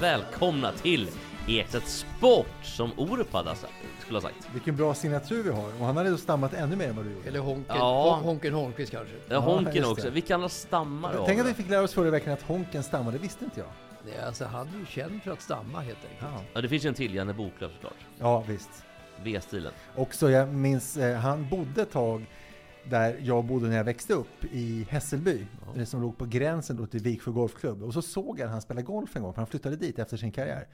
Välkomna till Ekstedt Sport som Orup hade skulle ha sagt. Vilken bra signatur vi har. Och han hade då stammat ännu mer än vad du gjorde. Eller Honken, Ja. Hon- Honken Holmqvist kanske. Ja, Honken det. också. Vilka andra stammar har Tänk att vi? fick lära oss förra veckan att Honken stammade, visste inte jag. Nej, alltså, han är ju känd för att stamma helt enkelt. Ja, Ja, det finns ju en till, Janne Boklöv såklart. ja visst. V-stilen. Också, jag minns, eh, han bodde ett tag där jag bodde när jag växte upp i Hässelby, det som låg på gränsen då till Viksjö Golfklubb. Och så såg jag han spela golf en gång, för han flyttade dit efter sin karriär.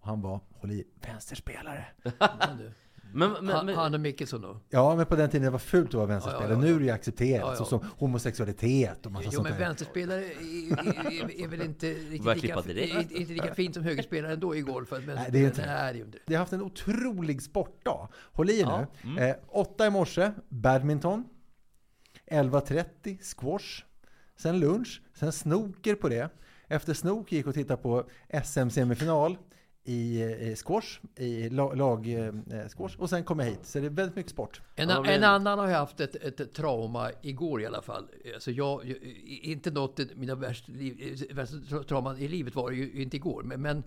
Och han var, håll i, vänsterspelare. Ja, du. Men, men, han, men, han och Mickelson då? Ja, men på den tiden det var fult att vara vänsterspelare. Ja, ja, ja. Nu är det ju accepterat, Ja, ja. såsom homosexualitet och massa Jo, sånt men där. vänsterspelare är, är, är väl inte riktigt lika, är, inte lika fint som högerspelare ändå i golf. Men Nej, det är inte är ju inte. Vi har haft en otrolig sportdag. Håll i Ja, nu. Eh, åtta i morse, badminton. 11.30, squash. Sen lunch, sen snooker på det. Efter snooker gick och tittade på SM-semifinal i eh, squash, i lag, lag eh, squash. Och sen kom jag hit. Så det är väldigt mycket sport. En, en annan har ju haft ett, ett trauma igår i alla fall. Alltså jag, jag inte något mina värsta, liv, värsta tra- trauman i livet var det ju inte igår. Men, men,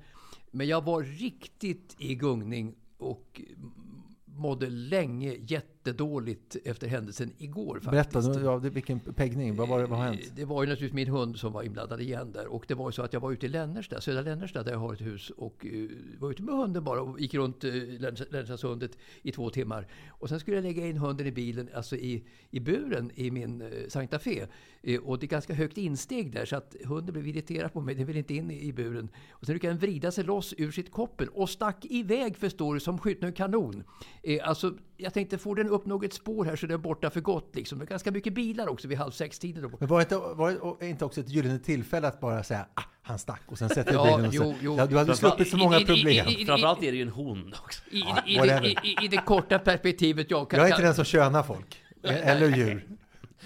men jag var riktigt i gungning och mådde länge jättedåligt efter händelsen igår faktiskt. Berätta, nu, ja, vilken peggning, vad, var det, vad har hänt? Det var ju naturligtvis min hund som var inblandad igen där. Och det var ju så att jag var ute i Lännersta, södra Lännersta där jag har ett hus. Och uh, var ute med hunden bara och gick runt uh, Lännerstasundet i två timmar. Och sen skulle jag lägga in hunden i bilen, alltså i, i buren i min uh, Santa Fe. Eh, och det är ganska högt insteg där så att hunden blev irriterad på mig. Den ville inte in i, i buren. Och sen lyckades den vrida sig loss ur sitt koppel och stack iväg förstår du som skjuten ur kanon. Eh, alltså, jag tänkte, får den upp något spår här så är den borta för gott. Liksom. Det är ganska mycket bilar också vid halv sex-tiden. Men var det, inte, var det inte också ett gyllene tillfälle att bara säga ah, han stack och sen sätta i Ja, bilen och så, jo, jo. ja, Du hade sluppit så många I- i- i- problem. i- framförallt är det ju en hon också. I, i, i, whatever. det, i, I det korta perspektivet, jag kan... Jag är inte den som könar folk. Eller djur.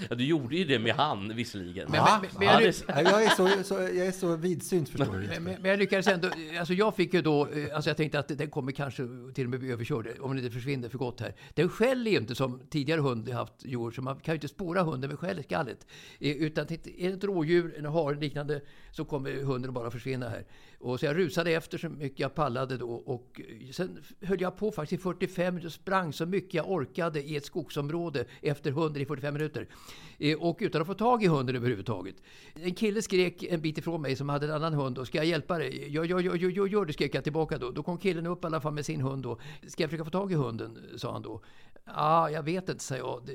Ja, du gjorde ju det med han visserligen. Men- Ja, men- men- ja, men- det- Nej, Jag är så, så, jag är så vidsynt förstår du. Men, men jag lyckades ändå, alltså jag fick ju då, eh, alltså jag tänkte att den kommer kanske till och med bli överkörd om den inte försvinner för gott här. Den skäller ju inte som tidigare hund har haft djur, så man kan ju inte spåra hunden med skäll skallet. Eh, Utan är det ett rådjur, en hare liknande, så kommer hunden bara försvinna här. Och så jag rusade efter så mycket jag pallade då och sen höll jag på faktiskt i 45 minuter och sprang så mycket jag orkade i ett skogsområde efter hunden i 45 minuter. Eh, Och utan att få tag i hunden överhuvudtaget. En kille skrek en bit ifrån mig som hade en annan hund. Och ska jag hjälpa dig? Ja, ja, ja, ja, ja, ja, det skrek jag tillbaka då. Då kom killen upp i alla fall med sin hund då. Ska jag försöka få tag i hunden? sa han då. Ja, jag vet inte, sa jag. Det,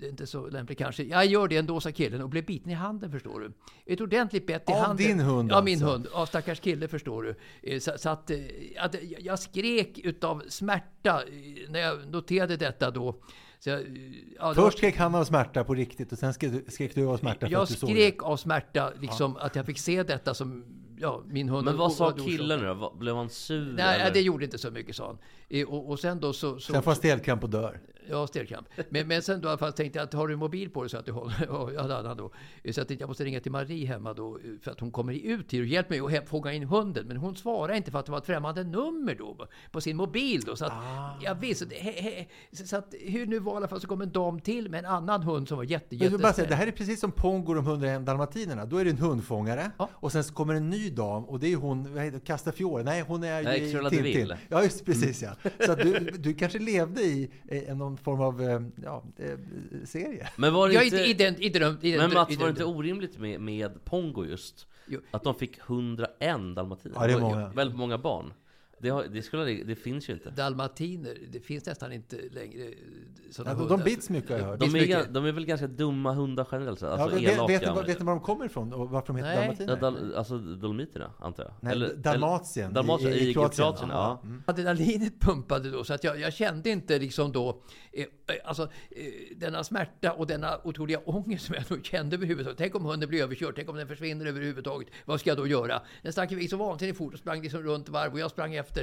det är inte så lämpligt kanske. Jag gör det ändå, sa killen och blev biten i handen förstår du. Ett ordentligt bett i Av handen. din hund Ja, min alltså? hund. Av stackars kille förstår du. Eh, Så, så att, eh, att jag skrek utav smärta när jag noterade detta då. Jag, ja, det Först skrek han av smärta på riktigt och sen skrek du, skrek du av smärta för jag att du såg skrek av smärta, liksom att jag fick se detta som ja, min hund. Men vad sa killen då? Blev han sur? Nej, eller? det gjorde inte så mycket, sa han. Eh, Och, och sen då så... det. så Sen får han stelkramp och dör. Ja, stelkramp. Men, men sen då i alla fall tänkte jag att har du en mobil på dig så att du håller... Ja, jag hade annan då. Så att jag måste ringa till Marie hemma då för att hon kommer ut till och hjälper mig att fånga in hunden. Men hon svarade inte för att det var ett främmande nummer då på sin mobil då. Så att Ah. jag visste... He, he, så att hur nu var i alla fall så kom en dam till med en annan hund som var jätte, Men jag vill bara säga, det här är precis som Pongo och de 101 dalmatinerna. Då är det en hundfångare Ja. och sen så kommer en ny dam och det är hon, Castafiore. Nej, hon är Nej, i Tintin. Ja, just precis ja. Så att du, du kanske levde i någon form av eh, ja, eh, serie. Men var det inte... i den... I den, i Men Mats, i var det inte orimligt med, med Pongo just? Jo. Att de fick 101 dalmatiner? Ja, det är många. Väldigt många barn. Det, har, det, skulle, det finns ju inte. Dalmatiner, det finns nästan inte längre sådana Ja, de, hundar. de bits mycket har jag hört. De är, de är väl ganska dumma hundar generellt sett. Ja, Alltså vet, vet, vet, ni, var- vet ni var de kommer ifrån och varför de heter Nej. dalmatiner? Ja, dal, alltså Dolomiterna, antar jag? Nej, Dalmatien i- Dalmatien i i, Kroatien. Kroatien. ja. Mm. Adrenalinet pumpade då, så att jag, jag kände inte liksom då, eh, eh, alltså eh, denna smärta och denna otroliga ångest som jag nog kände överhuvudtaget. Tänk om hunden blir överkörd, tänk om den försvinner överhuvudtaget. Vad ska jag då göra? Den stack iväg så vansinnigt fort och sprang liksom runt varv och jag sprang efter.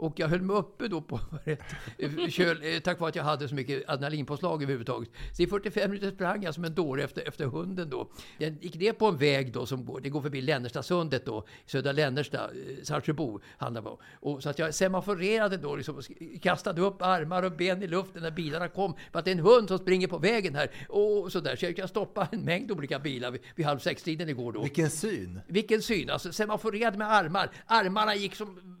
Och jag höll mig uppe då på ett eh, köl, eh, tack vare att jag hade så mycket adrenalinpåslag överhuvudtaget. Så i 45 minuter sprang jag som en dåre efter, efter hunden då. Jag gick ner på en väg då som går, det går förbi Lännerstasundet då, Södra Lännersta, eh, Saltsjöbo handlar det om. Så att jag semaforerade då, liksom, kastade upp armar och ben i luften när bilarna kom. För att det är en hund som springer på vägen här. Och så där. Så jag kan stoppa en mängd olika bilar vid, vid halv sex-tiden igår då. Vilken syn! Vilken syn! Alltså semaforerade med armar. Armarna gick som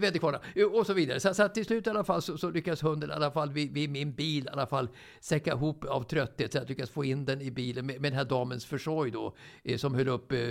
väderkvarnar och så vidare. Så, så till slut i alla fall så, så lyckas hunden i alla fall vid, vid min bil i alla fall säcka ihop av trötthet. Så att jag lyckas få in den i bilen med, med den här damens försorg då. Eh, som höll upp eh,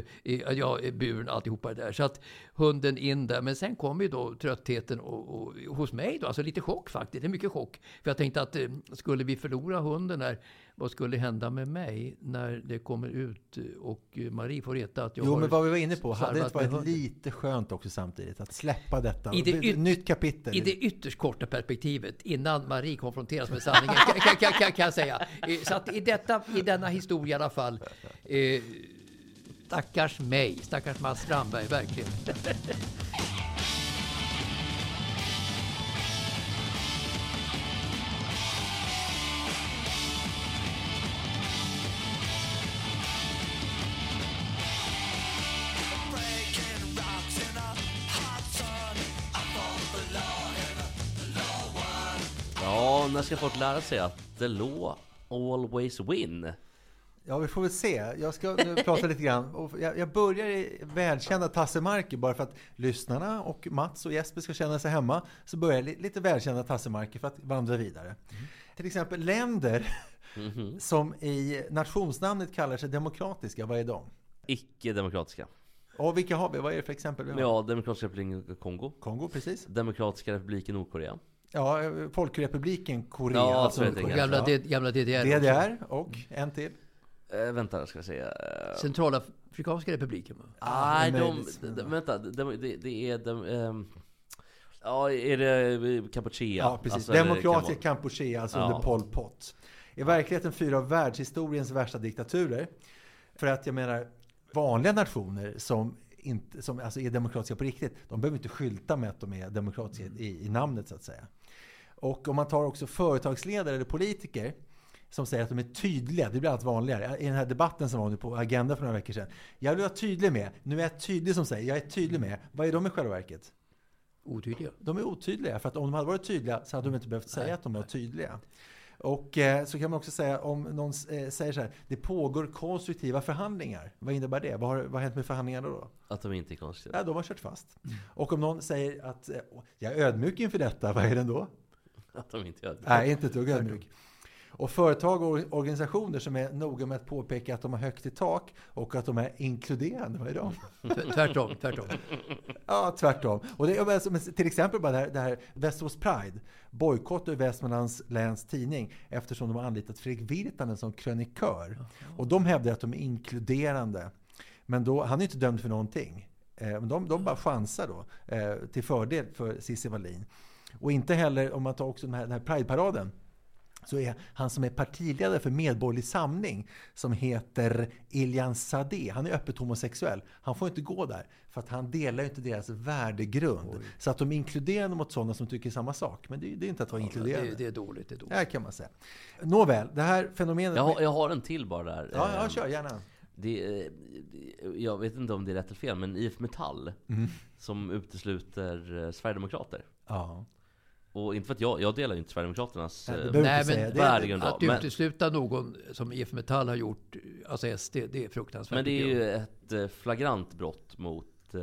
ja, buren och alltihopa det där. Så att hunden in där. Men sen kom ju då tröttheten och, och, hos mig då. Alltså lite chock faktiskt. Det är mycket chock. För jag tänkte att eh, skulle vi förlora hunden här. Vad skulle hända med mig när det kommer ut och Marie får veta att jag Jo, har men vad vi var inne på, hade det inte varit lite skönt också samtidigt att släppa detta? I det yt- Nytt kapitel. I det ytterst korta perspektivet, innan Marie konfronteras med sanningen, kan, kan, kan, kan, kan jag säga. Eh, Så att i, detta, i denna historia i alla fall, eh, stackars mig, stackars Mats Strandberg, verkligen. Ska folk lära sig att the law always win? Ja, vi får väl se. Jag ska nu prata lite grann. Jag, jag börjar i välkända tassemarker bara för att lyssnarna och Mats och Jesper ska känna sig hemma. Så börjar jag li- lite välkända tassemarker för att vandra vidare. Till exempel länder som i nationsnamnet kallar sig demokratiska. Vad är de? Icke-demokratiska. Och vilka har vi? Vad är det för exempel vi har? Ja, Demokratiska republiken Kongo. Kongo, precis. Demokratiska republiken Nordkorea. Ja, eh, Folkrepubliken Korea. Ja, alltså. Korea. Gamla. D- gamla DDR. DDR och en till. Eh, vänta, ska jag säga. Eh, Centralafrikanska republiken. va? Nej, de, de, de, vänta. De, det, det är de, ehm, Ja, är det Kampuchea? Ja, precis. Alltså, Demokratiska Kambodja? Kampuchea, alltså Ja. under Pol Pot. I verkligheten fyra av världshistoriens värsta diktaturer. För att jag menar, vanliga nationer som, inte, som alltså är demokratiska på riktigt, de behöver inte skylta med att de är demokratiska i, i namnet så att säga. Och om man tar också företagsledare eller politiker som säger att de är tydliga, det blir allt vanligare. I den här debatten som var nu på Agenda för några veckor sedan. Jag vill vara tydlig med, nu är jag tydlig som säger, jag är tydlig med. Vad är de i själva verket? Otydliga. De är otydliga, för att om de hade varit tydliga så hade de inte behövt säga att de var tydliga. Och eh, så kan man också säga om någon eh, säger så här, det pågår konstruktiva förhandlingar. Vad innebär det? Vad har, vad har hänt med förhandlingarna då? Att de inte är konstiga. Ja, de har kört fast. Och om någon säger att eh, jag är ödmjuk inför detta, vad är den då? Att de inte gör det. Nej, inte ett dugg ödmjuk. Och företag och organisationer som är noga med att påpeka att de har högt i tak och att de är inkluderande, vad är de? Tv- Tvärtom, tvärtom. Ja, tvärtom. Och det är till exempel bara det här, det här Västerås Pride bojkottar ju Västmanlands läns tidning eftersom de har anlitat Fredrik Virtanen som krönikör. Och de hävdar att de är inkluderande. Men då, han är inte dömd för någonting. Eh, men de, de bara chansar då eh, till fördel för Cissi Wallin. Och inte heller, om man tar också den här, den här Pride-paraden, så är han som är partiledare för Medborgerlig Samling som heter Iljan Sadeh. Han är öppet homosexuell. Han får inte gå där för att han delar ju inte deras värdegrund. Så att de är inkluderande mot sådana som tycker samma sak. Men det, är- det är inte att vara inkluderande. Det, det är dåligt. Det är dåligt. Ja, kan man säga. Nåväl, det här fenomenet... Jag, har- jag har en till bara där. ja, ja, Ehm, kör gärna. Det, jag vet inte om det är rätt eller fel, men IF Metall Mm. som utesluter eh, Sverigedemokrater. Ja. Och inte för att jag, jag delar ju inte Sverigedemokraternas Nej, det eh, Nej, men värdegrund. Att men- utesluta någon som IF Metall har gjort, alltså SD, det är fruktansvärt. Men det är ju ett eh, flagrant brott mot eh,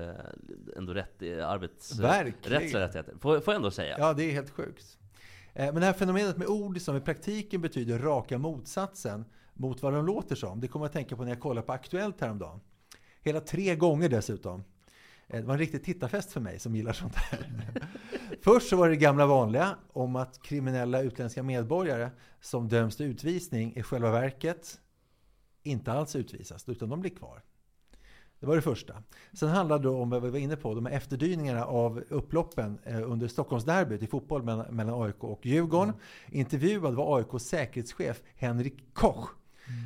ändå rätt, arbets, rättsliga rättigheter. Får, får jag ändå säga. Ja, det är helt sjukt. Men det här fenomenet med ord som i praktiken betyder raka motsatsen mot vad de låter som. Det kommer jag att tänka på när jag kollade på Aktuellt häromdagen. Hela tre gånger dessutom. Eh, Det var en riktig tittarfest för mig som gillar sånt här. Först så var det gamla vanliga om att kriminella utländska medborgare som döms till utvisning i själva verket inte alls utvisas, utan de blir kvar. Det var det första. Sen handlade det om vad vi var inne på, de här efterdyningarna av upploppen eh, under Stockholmsderbyt i fotboll mellan, AIK och Djurgården. Intervjuad var AIKs säkerhetschef Henrik Koch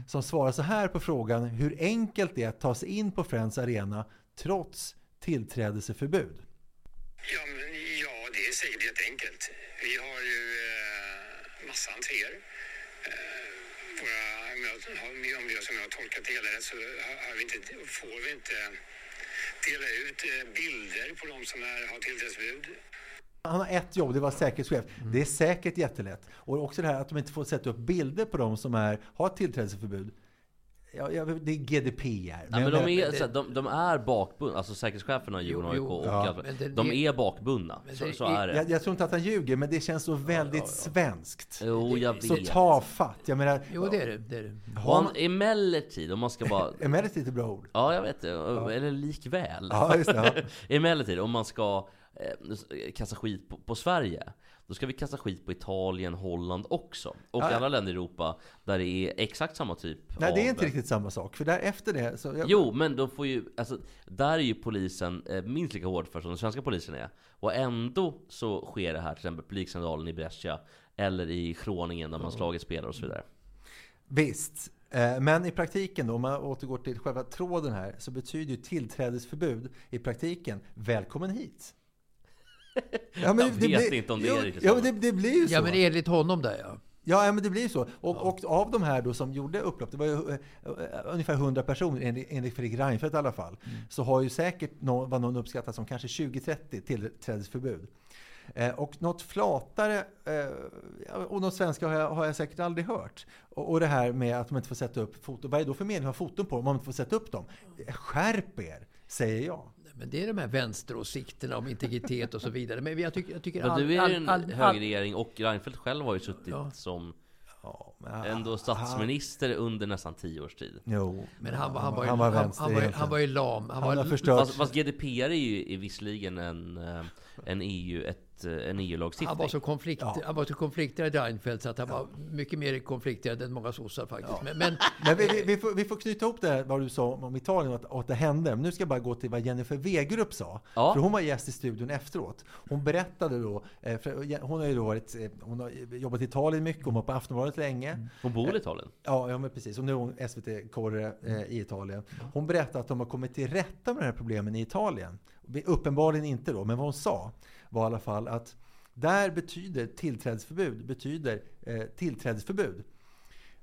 som svarar så här på frågan hur enkelt det är att ta sig in på Friends Arena trots tillträdesförbud. Ja, men, ja, det är säkert jätteenkelt. Vi har ju eh, massa entréer. Eh, våra, om, jag, om jag som jag har tolkat det hela så har- vi inte, får vi inte dela ut eh, bilder på de som är, har tillträdesförbud. Han har ett jobb, det var säkerhetschef. Det är säkert jättelätt. Och också det här att de inte får sätta upp bilder på de som är, har tillträdesförbud. Ja, ja, det är GDPR. Ja, men de är, så här, de, de är bakbundna, alltså säkerhetscheferna i Djurgården Jo, AIK och Ja. Men det- de det- är bakbundna. Men Så, det så är- är det. jag, jag tror inte att han ljuger, men det känns så väldigt svenskt. Jo, jag Så vet. tafatt. Jag menar, Jo, det är det. det, är det. Och han, emellertid, om man ska bara... emellertid ett bra ord. Ja, jag vet det. Eller likväl. Ja, just det. Ja. Emellertid, om man ska eh, kasta skit på, på Sverige, då ska vi kasta skit på Italien, Holland också. Och Ja. andra länder i Europa där det är exakt samma typ Nej, av... det är inte riktigt samma sak. För där efter det... Så Jo, men då får ju, alltså, där är ju polisen eh, minst lika hård för som den svenska polisen är. Och ändå så sker det här, till exempel publikskandalen i Brescia, eller i Groningen där man slagit spelare och så vidare. Visst. Eh, Men i praktiken då, om man återgår till själva tråden här, så betyder ju tillträdesförbud i praktiken välkommen hit. Ja, Jag vet inte om det är riktigt Ja, så. men det, det blir ju så. Ja, men enligt honom där ja. Ja, ja, men det blir ju så. Och, och av de här då som gjorde upplopp, det var ju eh, eh, ungefär 100 personer enligt, enligt Fredrik Reinfeldt i alla fall, så har ju säkert någon, vad någon uppskattat som kanske 20-30 tillträdesförbud. Eh, och något flatare, eh, ja, och något svenska har jag, har jag säkert aldrig hört. Och, och det här med att man inte får sätta upp foton. Vad är det då för mening att ha foton på om man inte får sätta upp dem? Skärp er, säger jag. Men det är de här vänsteråsikterna om integritet och så vidare. Men jag tycker, jag tycker Men all- du är all- en all- all- högerregering och Reinfeldt själv har ju suttit Ja. som Ja, ändå statsminister under nästan tio års tid. Jo, Men han, var- han, var, ju, han var han, han, var, han var ju lam. Han, Han var. Fast, fast GDPR är ju är visserligen en, eh, en EU, ett, eh, en EU-lagstiftning. han var så, konflikt, Ja. han var så konflikträdd Reinfeldt så att han var mycket mer konflikträdd än många sossar faktiskt. Men, men Men vi, vi, vi, får, vi får knyta ihop det här, vad du sa om Italien och att, att det hände. Men nu ska jag bara gå till vad Jennifer Wegerup sa. Ja. För hon var gäst i studion efteråt. Hon berättade då, eh, för hon har ju då varit, eh, hon har jobbat i Italien mycket, hon var på Aftonbladet länge. Hon bor i Italien. Ja, ja men precis. Och nu är hon SVT-korre eh, i Italien. Hon berättade att de har kommit till rätta med de här problemen i Italien. Uppenbarligen inte då, men vad hon sa var i alla fall att där betyder tillträdesförbud betyder eh, tillträdesförbud.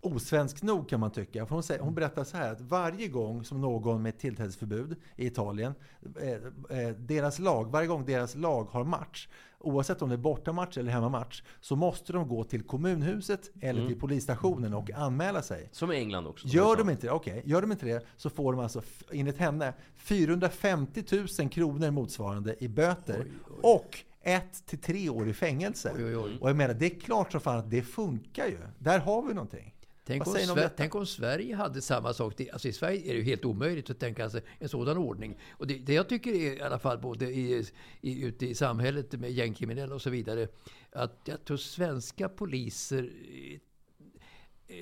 Osvensk nog kan man tycka. För hon, säger, hon berättar så här att varje gång som någon med tillträdesförbud i Italien, eh, eh, deras lag, varje gång deras lag har match, oavsett om det är bortamatch eller hemmamatch, så måste de gå till kommunhuset eller till polisstationen och anmäla sig. Som i England också. Gör de inte det, okej, gör de inte det så får de alltså enligt henne 450 000 kronor motsvarande i böter och ett till tre år i fängelse. Oj, oj, oj. Och jag menar, det är klart som fan att det funkar ju. Där har vi någonting. Tänk om, tänk om Sverige hade samma sak. Det, alltså I Sverige är det ju helt omöjligt att tänka sig en sådan ordning. Och det, det jag tycker är i alla fall både i, i, ute i samhället med gängkriminella och så vidare. Att jag tror svenska poliser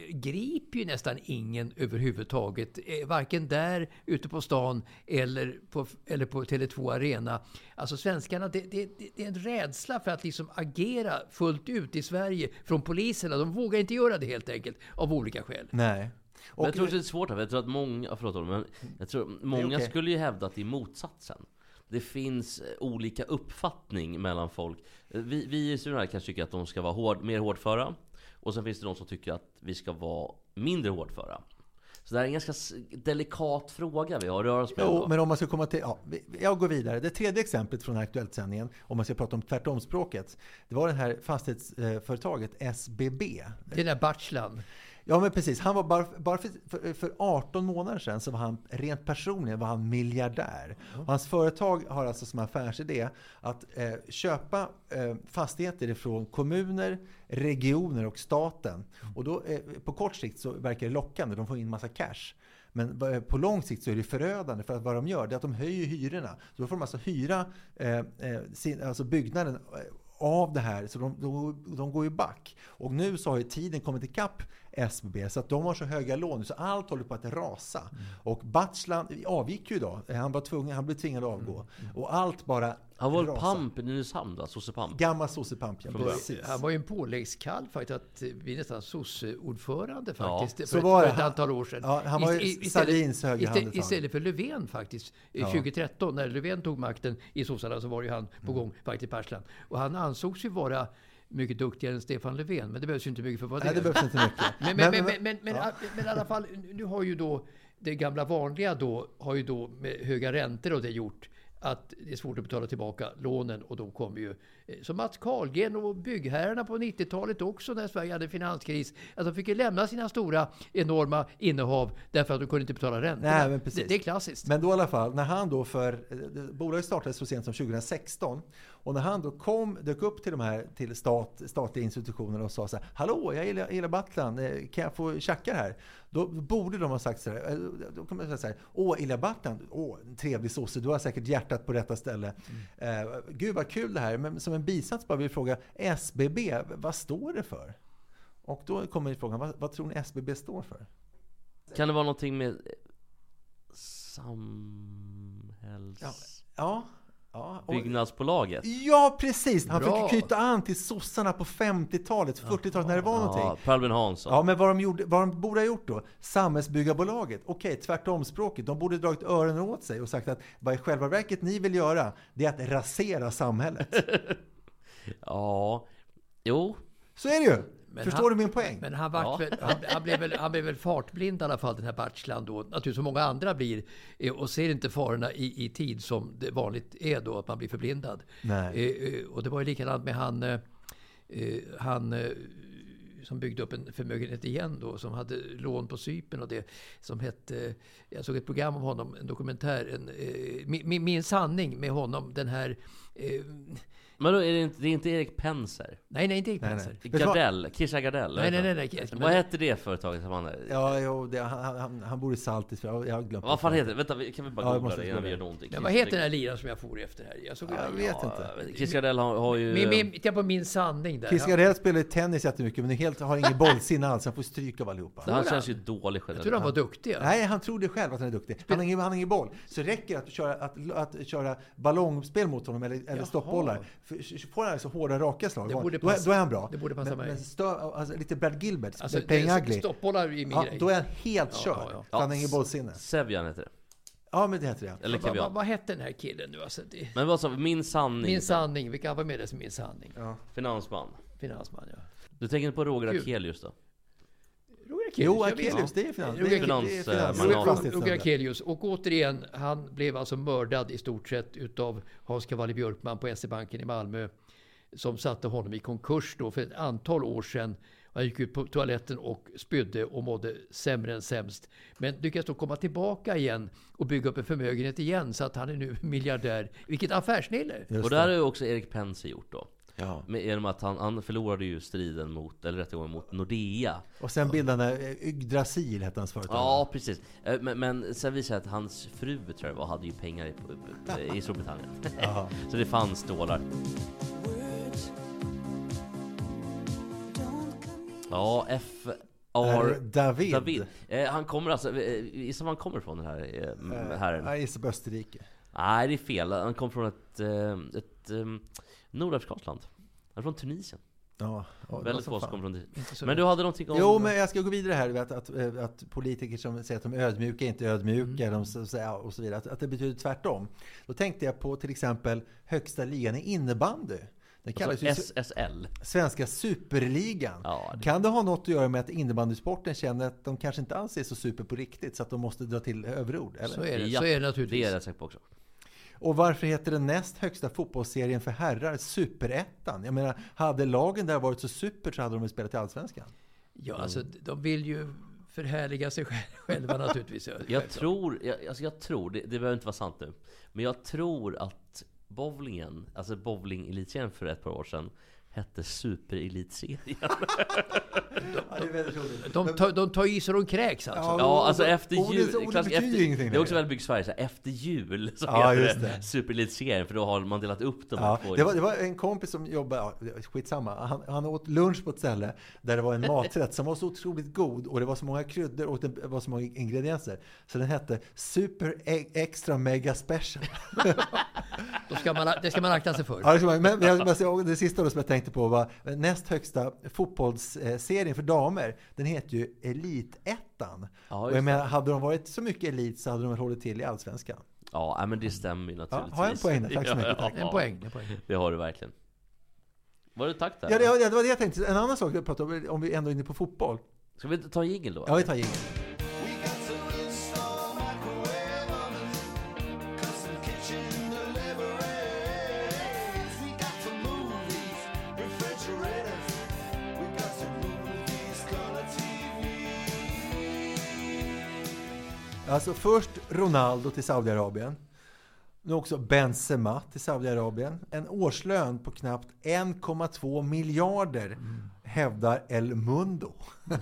griper ju nästan ingen överhuvudtaget. Eh, Varken där ute på stan eller på, eller på Tele2 Arena. Alltså svenskarna, det, det, det är en rädsla för att liksom agera fullt ut i Sverige från poliserna. De vågar inte göra det helt enkelt av olika skäl. Nej. Men jag tror det är svårt här, för jag tror att många, förlåt men jag tror många okej. skulle ju hävda att det är motsatsen. Det finns eh, olika uppfattning mellan folk. Eh, Vi, vi i studion här kanske tycker att de ska vara hård, mer hårdföra. Och sen finns det de som tycker att vi ska vara mindre hårdföra. Så det här är en ganska delikat fråga vi har att röra oss med. Jo, men om man ska komma till... Ja, jag går vidare. Det tredje exemplet från Aktuellt-sändningen, om man ska prata om tvärtomspråket, det var det här fastighetsföretaget SBB. Det är den där Batchland. Ja, men precis. Han var bara, bara för, för, för 18 månader sedan så var han rent personligen var han miljardär. Och hans företag har alltså som affärsidé att eh, köpa eh, fastigheter ifrån kommuner, regioner och staten. Och då, eh, på kort sikt så verkar det lockande. De får in massa cash. Men eh, på lång sikt så är det förödande för att vad de gör det är att de höjer hyrorna. Så då får de alltså hyra eh, eh, sin, alltså byggnaden eh, av det här, så de, de, de går ju back. Och nu så har ju tiden kommit ikapp SBB, så att de har så höga lån så allt håller på att rasa. Mm. Och Batschland avgick ju idag, han, var tvungen, han blev tvingad att avgå. Och allt bara Han var väl pamp i Nynäshamn då? Sosse-pamp? Gammal sossepamp, ja. Precis. Han var ju en påläggskalv faktiskt att bli nästan sosse-ordförande faktiskt. så för, var ett, det. för ett antal år sedan. Ja, han var ju Ist- Salins högra hand ett istället, för Löfven faktiskt. Ja. 2013 när Löfven tog makten i sossarna så var ju han på Mm. gång faktiskt i Persland. Och han ansågs ju vara mycket duktigare än Stefan Löfven. Men det behövs ju inte mycket för att vara Nej, det behövs inte mycket. men, men, men, men, men, men, men i alla fall, nu har ju då det gamla vanliga då, har ju då med höga räntor och det gjort att det är svårt att betala tillbaka lånen och då kommer ju som Mats Carlgren och byggherrarna på 90-talet också när Sverige hade finanskris. Att de fick ju lämna sina stora enorma innehav därför att de kunde inte betala räntorna. Nej, men precis. det, det är klassiskt. Men då i alla fall, när han då för, eh, bolaget startades så sent som 2016 och när han då kom, dök upp till de här till stat, statliga institutioner och sa så här, Hallå, jag gillar, gillar Battlan, eh, kan jag få tjacka här? Då borde de ha sagt så här, eh, då kan man säga Åh, Ilja Battlan, åh, en trevlig sosse, du har säkert hjärtat på rätta ställe. Eh, Gud vad kul det här, men som en bisats bara vill fråga, SBB, vad står det för? Och då kommer frågan, vad, vad tror ni SBB står för? Kan det vara någonting med samhälls... Ja, ja. Och- Byggnadsbolaget? Ja, precis! Han Bra. fick knyta an till sossarna på 50-talet, 40-talet när det var Ja, någonting. Per Albin Hansson. Ja, men vad de, gjorde, vad de borde ha gjort då? Samhällsbyggarbolaget. Okej, tvärtom språket. De borde dragit öronen åt sig och sagt att vad i själva verket ni vill göra, det är att rasera samhället. Ja, jo. Så är det ju! Men Förstår han- du min poäng? Men han, vart Ja. väl, han, han, blev väl, han blev väl fartblind i alla fall, den här Batschland då. Naturligtvis som många andra blir. eh, Och ser inte farorna i, i tid som det vanligt är då, att man blir förblindad. Nej. Eh, eh, Och det var ju likadant med han, eh, han eh, som byggde upp en förmögenhet igen då, som hade lån på Cypern och det som hette, jag såg ett program om honom, en dokumentär, en, min, min, sanning med honom, den här, Men då är det inte, det är inte Erik Penser? nej nej inte Erik Nej, Penser. nej. Vad? Gardell? Kirsa Gardell? Nej, nej, nej, nej. Vad hette det företaget som han... Ja, jo, det, han, han, han bor i Saltis, jag jag har glömt Vad fan heter det? Vänta, kan vi bara Ja, jag googla det innan vi gör någonting? Men vad heter den här liran som jag for efter här? Jag, såg, Jag vet inte. Kirsa Gardell har, har ju... Min, min, titta på min sanning där. Chris Gardell spelar ju tennis jättemycket, men helt, har ingen bollsinne alls. Han får stryk av allihopa. han Tror känns ju dålig jag själv. tror han var duktig. Nej, han tror det själv att han är duktig. Han har ingen, han har ingen boll. Så det räcker att köra, att, att köra ballongspel mot honom eller, eller stoppbollar. För, får han så hårda raka slag, Det då, borde då, är, passa- då är han bra. det borde passa men, mig. Men stö, alltså, lite Brad Gilbert, Alltså, pengaglig. stoppbollar är min Ja, grej. då är han helt Ja, körd. ja, ja. För han har ingen bollsinne. Sevjan heter det. Ja, men det heter det. Eller vad, vad hette den här killen nu? Alltså, det, Men vad sa vi? Min sanning? min sanning. Vilka var med det som min sanning? Ja. Finansman. Finansman, ja. Du tänker på Roger. Akelius då? Akelius. Jo. Akelius, det är finans. Roger- det är- finans-. Roger Akelius. Och återigen, han blev alltså mördad i stort sett utav Hans Cavalli Björkman på SE-banken i Malmö. Som satte honom i konkurs då för ett antal år sedan. Han gick ut på toaletten och spydde och mådde sämre än sämst. Men lyckades då komma tillbaka igen och bygga upp en förmögenhet igen. Så att han är nu miljardär. Vilket affärsnille! Och det här har ju också Erik Penser gjort då. Ja. Med, genom att han, han förlorade ju striden mot, eller rättegången mot Nordea. Och sen bildade han eh, Yggdrasil, hette hans företag. Ja, precis. Eh, Men, men sen visade det att hans fru, tror jag var, hade ju pengar i, i Storbritannien. Så det fanns stålar. Ja, F... R... David. David. Eh, han kommer alltså... Eh, gissa var han kommer ifrån den här eh, Eh, herren? Jag gissar på Österrike. Nej, det är fel. Han kommer från ett... Eh, ett um, Nordafrikansk land. Han är från Tunisien. Ja, ja, det Väldigt få som kommer från Tunisien. så Men du hade någonting om... Jo, men jag ska gå vidare här. Att, att, eh, att politiker som säger att de är ödmjuka är inte ödmjuka Mm. de, och så vidare. Att, att det betyder tvärtom. Då tänkte jag på till exempel högsta ligan i innebandy. Den kallas ju Alltså, SSL. Svenska Superligan. Ja, det- Kan det ha något att göra med att innebandysporten känner att de kanske inte alls är så super på riktigt så att de måste dra till överord? Eller? Så är det, Ja, så är det Det naturligtvis. är jag rätt säker på också. Och varför heter den näst högsta fotbollsserien för herrar Superettan? Jag menar, hade lagen där varit så super så hade de väl spelat i Allsvenskan? Ja, alltså de vill ju förhärliga sig själv- själva naturligtvis. ja, Jag tror, jag, alltså jag tror, det, det behöver inte vara sant nu. Men jag tror att bowlingen, alltså bowling elitserien för ett par år sedan hette Superelitserien. Ja, det är väldigt roligt. De, tar, de tar i så de kräks alltså. Ja, Ja, alltså ordet- efter ordet- jul. ordet klass- betyder efter, det är också väldigt mycket Sverige, så här, efter jul så Ja, heter det det. Superelitserien, för då har man delat upp de här Ja, två. det, var, det var en kompis som jobbade, ja, skitsamma, han, han åt lunch på ett ställe där det var en maträtt som var så otroligt god och det var så många kryddor och det var så många ingredienser. Så den hette Super E- Extra Mega Special. Då ska man, det ska man akta sig för. Ja, det, ska man- men, men jag, men jag- det sista då som jag tänkte på var näst högsta fotbollsserien för damer. Den heter ju Elitettan. Ja, och jag menar, hade de varit så mycket elit så hade de väl hållit till i Allsvenskan. Ja, men det stämmer ju naturligtvis. har jag en poäng där? Tack så mycket. Ja, En poäng. En poäng. Det har du verkligen. Var det tack där? Ja, det, ja, det var det jag tänkte. En annan sak jag pratade om, om vi ändå är inne på fotboll. Ska vi ta en jingel då? Ja, vi tar jingeln. Alltså först Ronaldo till Saudiarabien. Nu också Benzema till Saudiarabien. En årslön på knappt 1,2 miljarder mm hävdar El Mundo.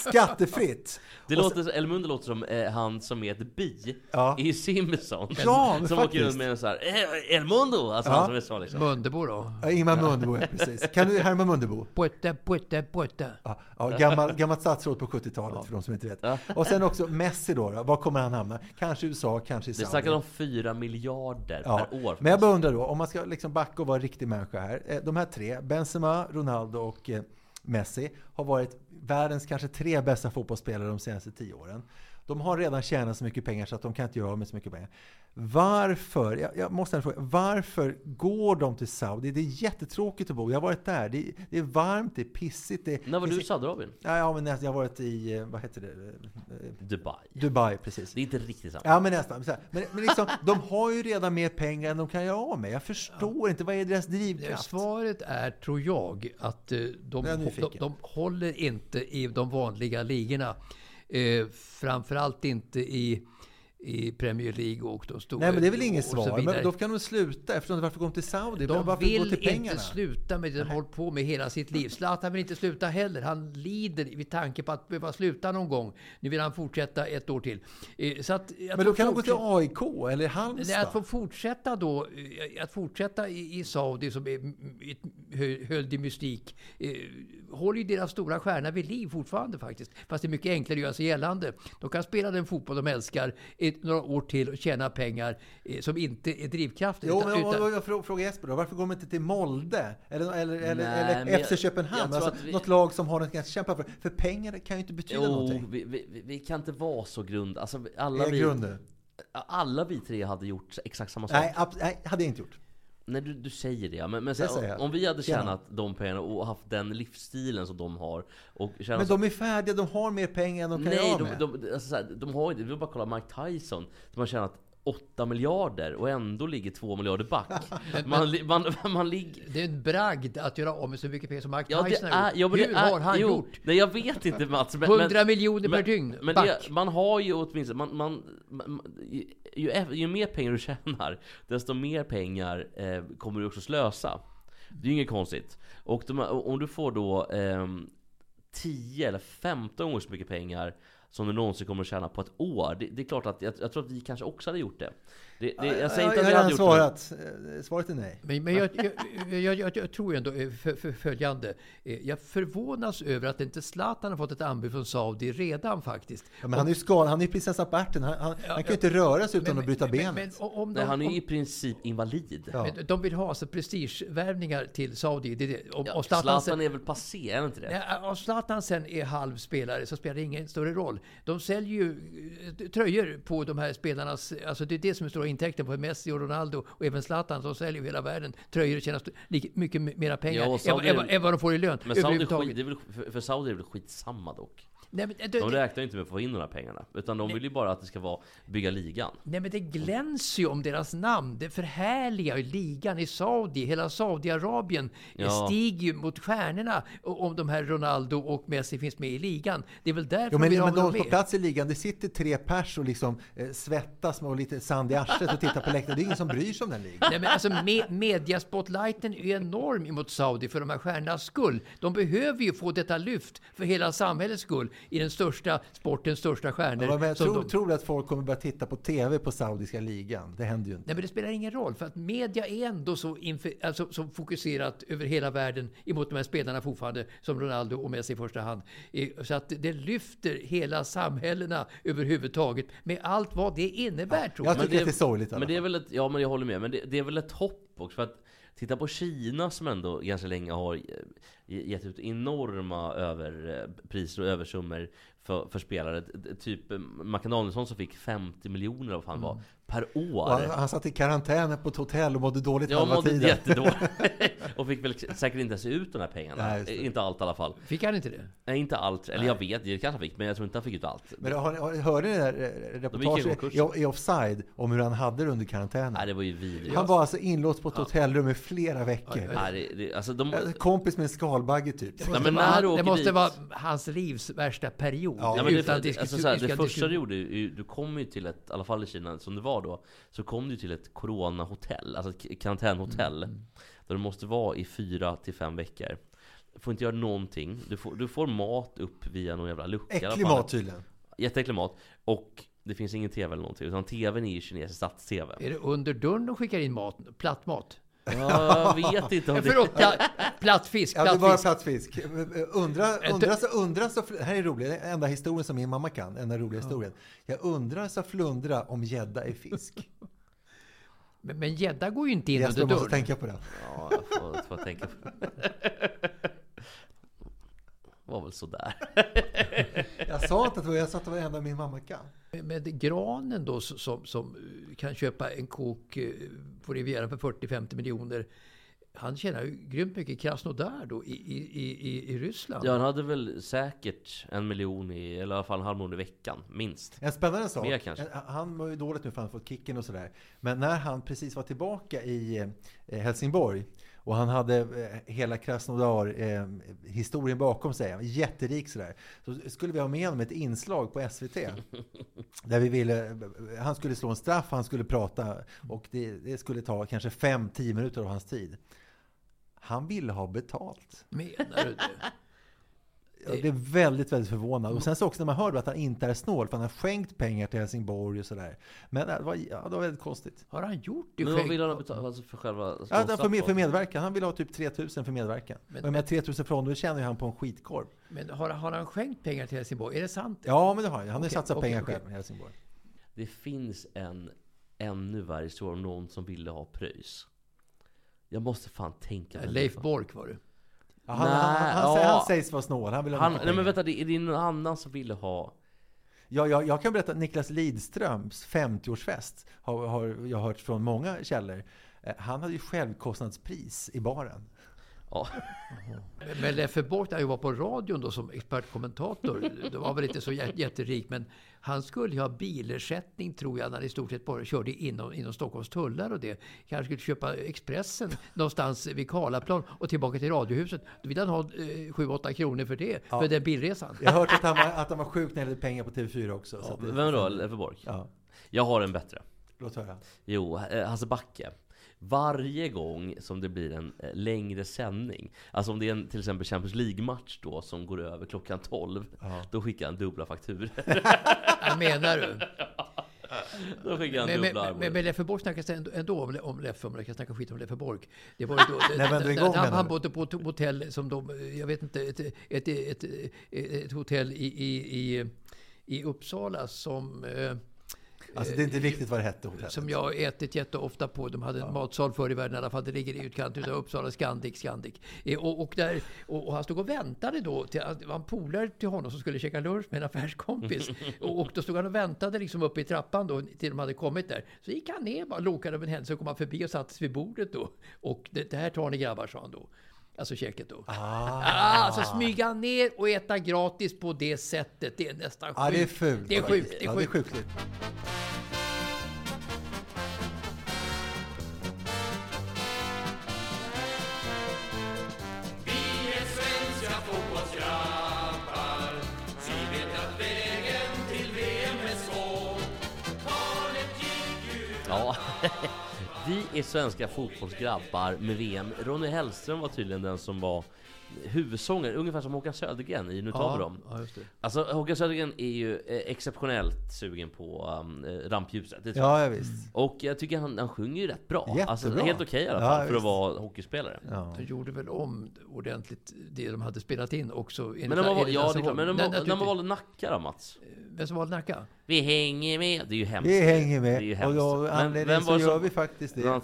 Skattefritt. Det låter, El Mundo låter som eh, han som är ett bi Ja. i Simpsons. Ja, som åker faktiskt. runt med en sån här eh, El Mundo! Alltså Ja. han som är så liksom. Mundebo då? Ja, Ingmar Mundebo, ja, precis. Kan du härma Mundebo? Putte, putte, putte. Ja, ja, gammal, gammalt statsråd på 70-talet för de som inte vet. Ja. Och sen också Messi då, då. Var kommer han hamna? Kanske USA, kanske i Det Saudi. snackar om 4 miljarder Ja, per år. men jag bara undrar då, om man ska liksom backa och vara riktig människa här. Eh, De här tre, Benzema, Ronaldo och eh, Messi, har varit världens kanske tre bästa fotbollsspelare de senaste tio åren. De har redan tjänat så mycket pengar så att de kan inte göra av med så mycket pengar. Varför, jag, jag måste fråga, varför går de till Saudi? Det är jättetråkigt att bo. Jag har varit där. Det är, det är varmt, det är pissigt. Det, När var det du i Saudiarabien? Ja, ja, men. Jag har varit i, eh, vad heter det? Eh, Dubai. Dubai, precis. Det är inte riktigt samma. Ja, men nästan. Men, men liksom, de har ju redan mer pengar än de kan göra av med. Jag förstår inte, vad är deras drivkraft? Svaret är, tror jag, att eh, de, de, de håller inte i de vanliga ligorna. Eh, framförallt inte i, i Premier League och de stora. Nej, men det är väl inget svar. Men då kan de sluta. Eftersom varför gå till Saudi? De varför gå vill till pengarna? inte sluta med det de har hållit på med hela sitt liv. Zlatan vill inte sluta heller. Han lider vid tanke på att behöva sluta någon gång. Nu vill han fortsätta ett år till. Eh, Så att, att Men då kan de gå till AIK eller Nej, Halmstad. att få fortsätta då, eh, att fortsätta i, i Saudi som är höljd i mystik, eh, håller ju deras stora stjärna vid liv fortfarande faktiskt. Fast det är mycket enklare att göra sig gällande. De kan spela den fotboll de älskar ett, några år till och tjäna pengar eh, som inte är drivkraften. Jo, utan- men utan- jag, jag frå- frågar Jesper då. Varför går de inte till Molde? Eller, eller, eller, Nej, eller jag- FC Köpenhamn? Alltså, vi- Något lag som har något att kämpa för. För pengar kan ju inte betyda Jo, någonting. vi, vi, vi- kan inte vara så grund... Alltså, alla, vi, alla vi tre hade gjort exakt samma sak. Nej, ab- nej, hade jag inte gjort. Nej, du, du säger det. ja. Men, men här, om vi hade tjänat de pengarna och haft den livsstilen som de har och tjänat Men de är färdiga, de har mer pengar än de kan Nej, göra de, med. de, alltså så här, de har inte... Vi vill bara kolla Mike Tyson. De har tjänat 8 miljarder och ändå ligger 2 miljarder back. Man, man, man ligger... Det är en bragd att göra av med så mycket pengar som Ja, det Tyson har är, gjort. ja, Hur är, har han jo, gjort? Nej, jag vet inte Mats. Men, 100 men, miljoner per dygn. Men det, man har ju åtminstone, man, man, man, ju, ju, ju mer pengar du tjänar, desto mer pengar eh, kommer du också slösa. Det är ju inget konstigt. Och de, om du får då eh, 10 eller 15 gånger så mycket pengar som du någonsin kommer att tjäna på ett år. Det, det är klart att jag, jag tror att vi kanske också hade gjort det det, det jag säger inte att jag har hade gjort svarat. Eh, Svaret är nej. Men, men jag, jag, jag, jag, jag tror ändå eh, för, för följande. Eh, Jag förvånas över att inte Zlatan har fått ett anbud från Saudi redan faktiskt. Ja, men han är ju skadad, han är ju prinsessa på ärten. Han, han, han kan ju inte röra sig utan att bryta benet. Men, men om det. de, Nej, han är om, ju i princip invalid. Ja. men de vill ha alltså prestigevärvningar till Saudi. Det det. Om, Ja, om Zlatan Zlatan sen, är väl passé, är inte det? Ja, om Zlatan sen är halvspelare så spelar det ingen större roll. De säljer ju tröjor på de här spelarnas... Alltså det är det som är stora intäkten på Messi och Ronaldo och även Zlatan. De säljer ju hela världen tröjor och tjänar mycket mera pengar Ja, och än, än, än vad de får i lön Men Saudi skit, väl, för, för Saudi är det väl skitsamma dock? Nej, men, det, De räknar ju inte med att få in de här pengarna. Utan de vill ju bara att det ska vara bygga ligan. nej, men det glänser ju om deras namn. Det förhärligar ju ligan i Saudi. Hela Saudiarabien Ja. stiger ju mot stjärnorna om de här Ronaldo och Messi finns med i ligan. Det är väl därför Jo, de men, ha men de på med. plats i ligan, det sitter tre pers och liksom eh, svettas med och lite sand i arslet och tittar på läktaren. Det är ingen som bryr sig om den ligan. Nej, men alltså, me mediaspotlighten är enorm emot Saudi för de här stjärnornas skull. De behöver ju få detta lyft för hela samhällets skull i den största sportens största stjärnor. Ja, men jag tror, de- tror du att folk kommer börja titta på TV på saudiska ligan? Det händer ju inte. Nej, men det spelar ingen roll, för att media är ändå så, inf- alltså, så fokuserat över hela världen emot de här spelarna fortfarande, som Ronaldo och Messi i första hand. Så att det lyfter hela samhällena överhuvudtaget, med allt vad det innebär, tror jag jag. tycker att det är sorgligt Men det är väl ett, ja men jag håller med, men det, det är väl ett hopp också. För att titta på Kina som ändå ganska länge har eh, gett ut enorma överpriser eh, och översummor för, för spelare. Typ eh, Mackan Danielsson som fick 50 miljoner vad fan var, mm per år. Han, han satt i karantän på ett hotell och mådde dåligt Jag halva mådde tiden. jättedåligt. och fick väl säkert inte ens ut de här pengarna. Nej, inte allt i alla fall. Fick han inte det? Nej, inte allt. Eller jag vet, det kanske han fick, men jag tror inte han fick ut allt. Men har, har, hörde ni det där eh, reportaget i, i Offside om hur han hade det under karantänen? Nej, det var ju vidrigt. Han var alltså inlåst på ett hotellrum i flera veckor. Nej, det, det, alltså de, Eh, Kompis med en skalbagge typ. Det Nej, måste, men när han, du det åker måste dit- vara hans livs värsta period. Ja, Ja, men det, utan det, alltså, så här, det första du gjorde, du kom ju till ett, i alla fall i Kina som det var då, så kom du till ett coronahotell, alltså ett karantänhotell. Mm. Där du måste vara i fyra till fem veckor. Du får inte göra någonting. Du får, du får mat upp via någon jävla lucka Äcklig mat tydligen. Jätteäcklig mat. Och det finns ingen TV eller någonting. Utan TVn är ju kinesisk stats-TV. Är det under dörren de skickar in mat? Plattmat? Ja, jag vet inte om det... förlåt, pla, platt fisk. Ja, det var fisk. platt fisk. Undra, undra, så, undra så, det här är roligt, det är enda historien som min mamma kan, enda roliga historien. Jag undrar så flundra om gädda är fisk. Men gädda går ju inte in under måste dörren. tänka på den. Ja, jag får, får tänka på var väl sådär. Jag sa inte att det var, jag sa att det var det enda min mamma kan. Med granen då som, som eh, kan köpa en kok eh, på Rivieran för 40-50 miljoner. Han tjänar ju grymt mycket i Krasnodar då i, i, i, i- Ryssland. Ja, han hade väl säkert en miljon i, eller i alla fall en halv miljon i veckan, minst. En spännande sak. Mer kanske. En- Han var ju dåligt nu för han fått kicken och sådär. Men när han precis var tillbaka i eh, Helsingborg och han hade eh, hela Krasnodar eh, historien bakom sig, han var jätterik sådär. Så skulle vi ha med honom ett inslag på SVT. Där vi ville, han skulle slå en straff, han skulle prata och det, det skulle ta kanske 5-10 minuter av hans tid. Han ville ha betalt. Menar du det? Jag blev väldigt, väldigt förvånad. Och sen så också när man hörde att han inte är snål, för han har skänkt pengar till Helsingborg och sådär. Men det var, ja, det var väldigt konstigt. Har han gjort det Men vad vill han ha betalt alltså för själva Ja, för, straff med, för medverkan. Han ville ha typ 3000 för medverkan. Men- och med 3000 från, då tjänar ju han på en skitkorv. Men har, har han skänkt pengar till Helsingborg? Är det sant? Ja, men det har han. Han har Okej, satsat okej, pengar okej. själv i Helsingborg. Det finns en ännu värre historia om någon som ville ha pröjs. Jag måste fan tänka Leif. Bork var det. Han, Nej, han, han, ja. han sägs vara snål. Han vill ha Han, nej men vänta, det är det någon annan som ville ha... Ja, jag, jag kan berätta att Niklas Lidströms 50-årsfest har, har jag hört från många källor. Eh, Han hade ju självkostnadspris i baren. Ja, Men- Leffe Bork, när jag var på radion då som expertkommentator, det var väl inte så jä- jätterik, men han skulle ju ha bilersättning tror jag, när han i stort sett bara körde inom, inom Stockholms tullar och det. Kanske skulle köpa Expressen någonstans vid Karlaplan och tillbaka till Radiohuset. Då ville han ha eh, 7-8 kronor för det, för den bilresan. Jag har hört att han var, att han var sjuk när det gällde pengar på TV4 också. så att det- vem då? Leffe Bork? Ja, Jag har en bättre. låt höra. Jo, eh, Hasse Backe. Varje gång som det blir en eh, längre sändning, alltså om det är en till exempel Champions League-match då som går över klockan 12, då skickar han dubbla fakturor. Jag menar du? då skickar han Men, dubbla men, men, men Leffe Bork snackas ändå, ändå om, om Leffe, om jag kan snacka skit om Leffe Bork. Det var då, När vände det igång, han, han bodde på ett hotell som de, jag vet inte, ett, ett, ett, ett, ett hotell i, i, i, i Uppsala som eh, Alltså det är inte viktigt vad det hette hotellet. som jag ätit jätteofta på. De hade en matsal förr i världen i alla fall. Det ligger i utkanten av Uppsala, Scandic, Scandic. Eh, Och, och, där, och, och han stod och väntade då. Till, det var en polare till honom som skulle käka lunch med en affärskompis. och, och då stod han och väntade liksom uppe i trappan då, till de hade kommit där. Så gick han ner bara, lokade över en händelse och kom han förbi och satte sig vid bordet då. Och det, det här tar ni grabbar, sa han då. Alltså käket då. Ah. Ah, alltså smyga ner och äta gratis på det sättet. Det är nästan sjukt. Ja, det är fult. Det är sjukt. Det är Ja, det är sjukt. sjukligt. Ja, vi är svenska fotbollsgrabbar med VM. Ronny Hellström var tydligen den som var huvudsångare, ungefär som Håkan Södergren i Nu tar vi dem. Ja, just det. Alltså Håkan Södergren är ju eh, exceptionellt sugen på um, eh, rampljuset. Det tror jag. Ja, ja visst. Och jag tycker han, han sjunger ju rätt bra. Jättebra. Alltså helt okej i alla Ja, fall för att visst. vara hockeyspelare. Ja. De gjorde väl om ordentligt det de hade spelat in också. enligt- Men när man, val- enligt ja, det är klart, men när man, Nej, när man naturligtvis. valde Nacka då Mats? Vem som valde Nacka? Vi hänger med. Det är ju hemskt. Vi hänger Det är ju med. Och hemskt. jag, Men vem så var det gör som- vi faktiskt det. Vem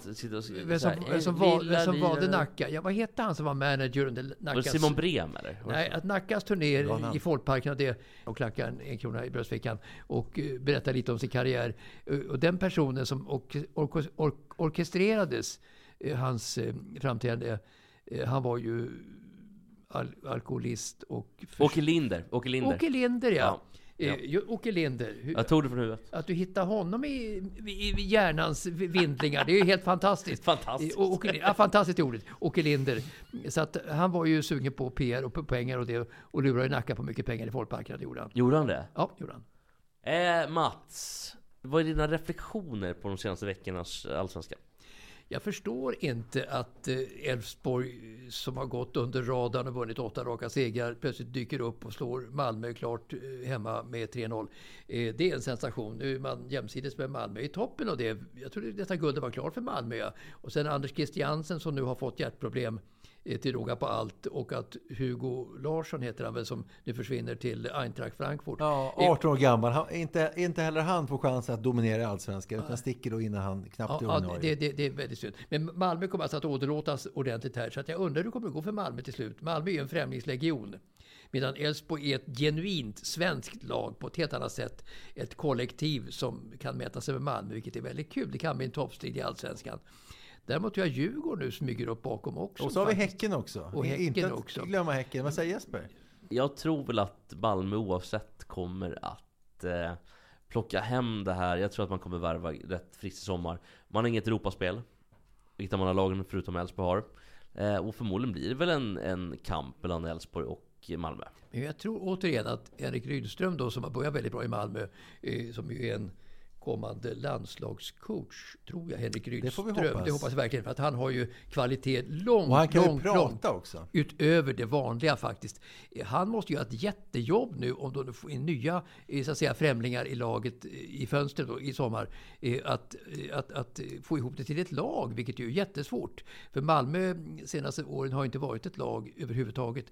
som, vem som, "Eh, val, lilla vem som valde lilla-" Nacka? Ja, vad hette han som var manager under Var det Nackas... Simon Brem eller? Var det Nej, att Nackas turné i Folkparken hade och klackade en, en krona i bröstfickan och uh, berättade lite om sin karriär. Eh, och den personen som ork, ork, ork, orkestrerades eh, hans framträdande, eh, han var ju al, alkoholist och... Åke Linder. Åke Linder. Åke Linder, ja. Ja, ja. Eh, ju- Åke Linder. Hur- Jag tog det från huvudet. Att du hittar honom i, i, i hjärnans vindlingar, det är ju helt fantastiskt. Fantastiskt. Och, och, ja, fantastiskt är ordet. Åke Linder. Så att han var ju sugen på PR och på pengar och det och lurade Nacka på mycket pengar i folkparkerna, det gjorde han. Gjorde han det? Ja, gjorde han. Eh, Mats. Vad är dina reflektioner på de senaste veckornas allsvenska? Jag förstår inte att eh, Elfsborg, som har gått under radarn och vunnit åtta raka segrar, plötsligt dyker upp och slår Malmö klart eh, hemma med 3-0. Eh, det är en sensation. Nu är man jämsides med Malmö i toppen och det. Jag trodde detta guldet var klart för Malmö. Och sen Anders Christiansen som nu har fått hjärtproblem till råga på allt. Och att Hugo Larsson heter han väl som nu försvinner till Eintracht Frankfurt. Ja, Eh, 18 år gammal. Han, inte, inte heller han får chans att dominera allsvenskan utan sticker då innan han knappt är Ja, ja, ordinarie. det, det, det är väldigt synd. Men Malmö kommer alltså att åderlåtas ordentligt här. Så att jag undrar hur det kommer att gå för Malmö till slut. Malmö är ju en främlingslegion. Medan Elfsborg är ett genuint svenskt lag på ett helt annat sätt. Ett kollektiv som kan mäta sig med Malmö, vilket är väldigt kul. Det kan bli en toppstrid i Allsvenskan. Däremot tror jag Djurgården nu smyger upp bakom också. Och så har vi. Häcken också. Och Häcken inte att också. glömma Häcken. Vad säger Jesper? Jag tror väl att Malmö oavsett kommer att eh, plocka hem det här. Jag tror att man kommer värva rätt friskt i sommar. Man har inget Europaspel, vilket de andra lagen förutom Elfsborg har. Eh, och förmodligen blir det väl en, en kamp mellan Elfsborg och Malmö. Men jag tror återigen att Henrik Rydström då, som har börjat väldigt bra i Malmö, eh, som ju är en kommande landslagscoach, tror jag, Henrik Rydström. får vi hoppas. Det hoppas jag verkligen, för att han har ju kvalitet långt, Och han kan långt, prata långt också. utöver det vanliga faktiskt. Han måste göra ett jättejobb nu om de får in nya eh, så att säga, främlingar i laget eh, i fönstret då, i sommar. eh, Att, att, att få ihop det till ett lag, vilket ju är jättesvårt. För Malmö senaste åren har inte varit ett lag överhuvudtaget.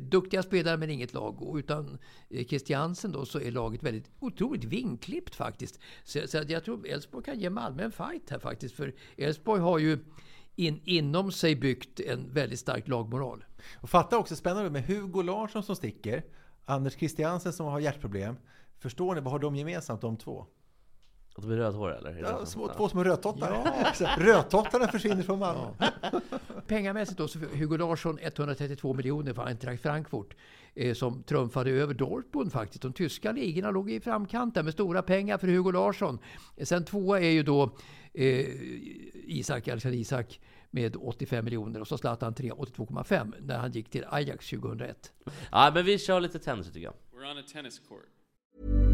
Duktiga spelare men inget lag. Och utan Christiansen då så är laget väldigt otroligt vingklippt faktiskt. Så, så jag tror Elfsborg kan ge Malmö en fight här faktiskt. För Elfsborg har ju in, inom sig byggt en väldigt stark lagmoral. Och fatta också spännande med Hugo Larsson som sticker. Anders Christiansen som har hjärtproblem. Förstår ni, vad har de gemensamt de två? Att de är rödhåriga eller? Ja, små, två små rödtottar. Så Rödtottarna försvinner från Malmö. Pengamässigt då så Hugo Larsson 132 miljoner för Eintracht Frankfurt eh, som trumfade över Dortmund faktiskt. De tyska ligorna låg i framkant där med stora pengar för Hugo Larsson. Sen tvåa är ju då eh, Isak, Alexander Isak med 85 miljoner och så Zlatan 3, 82,5 när han gick till Ajax 2001. Ja, men vi kör lite tennis tycker jag. We're on a tennis court.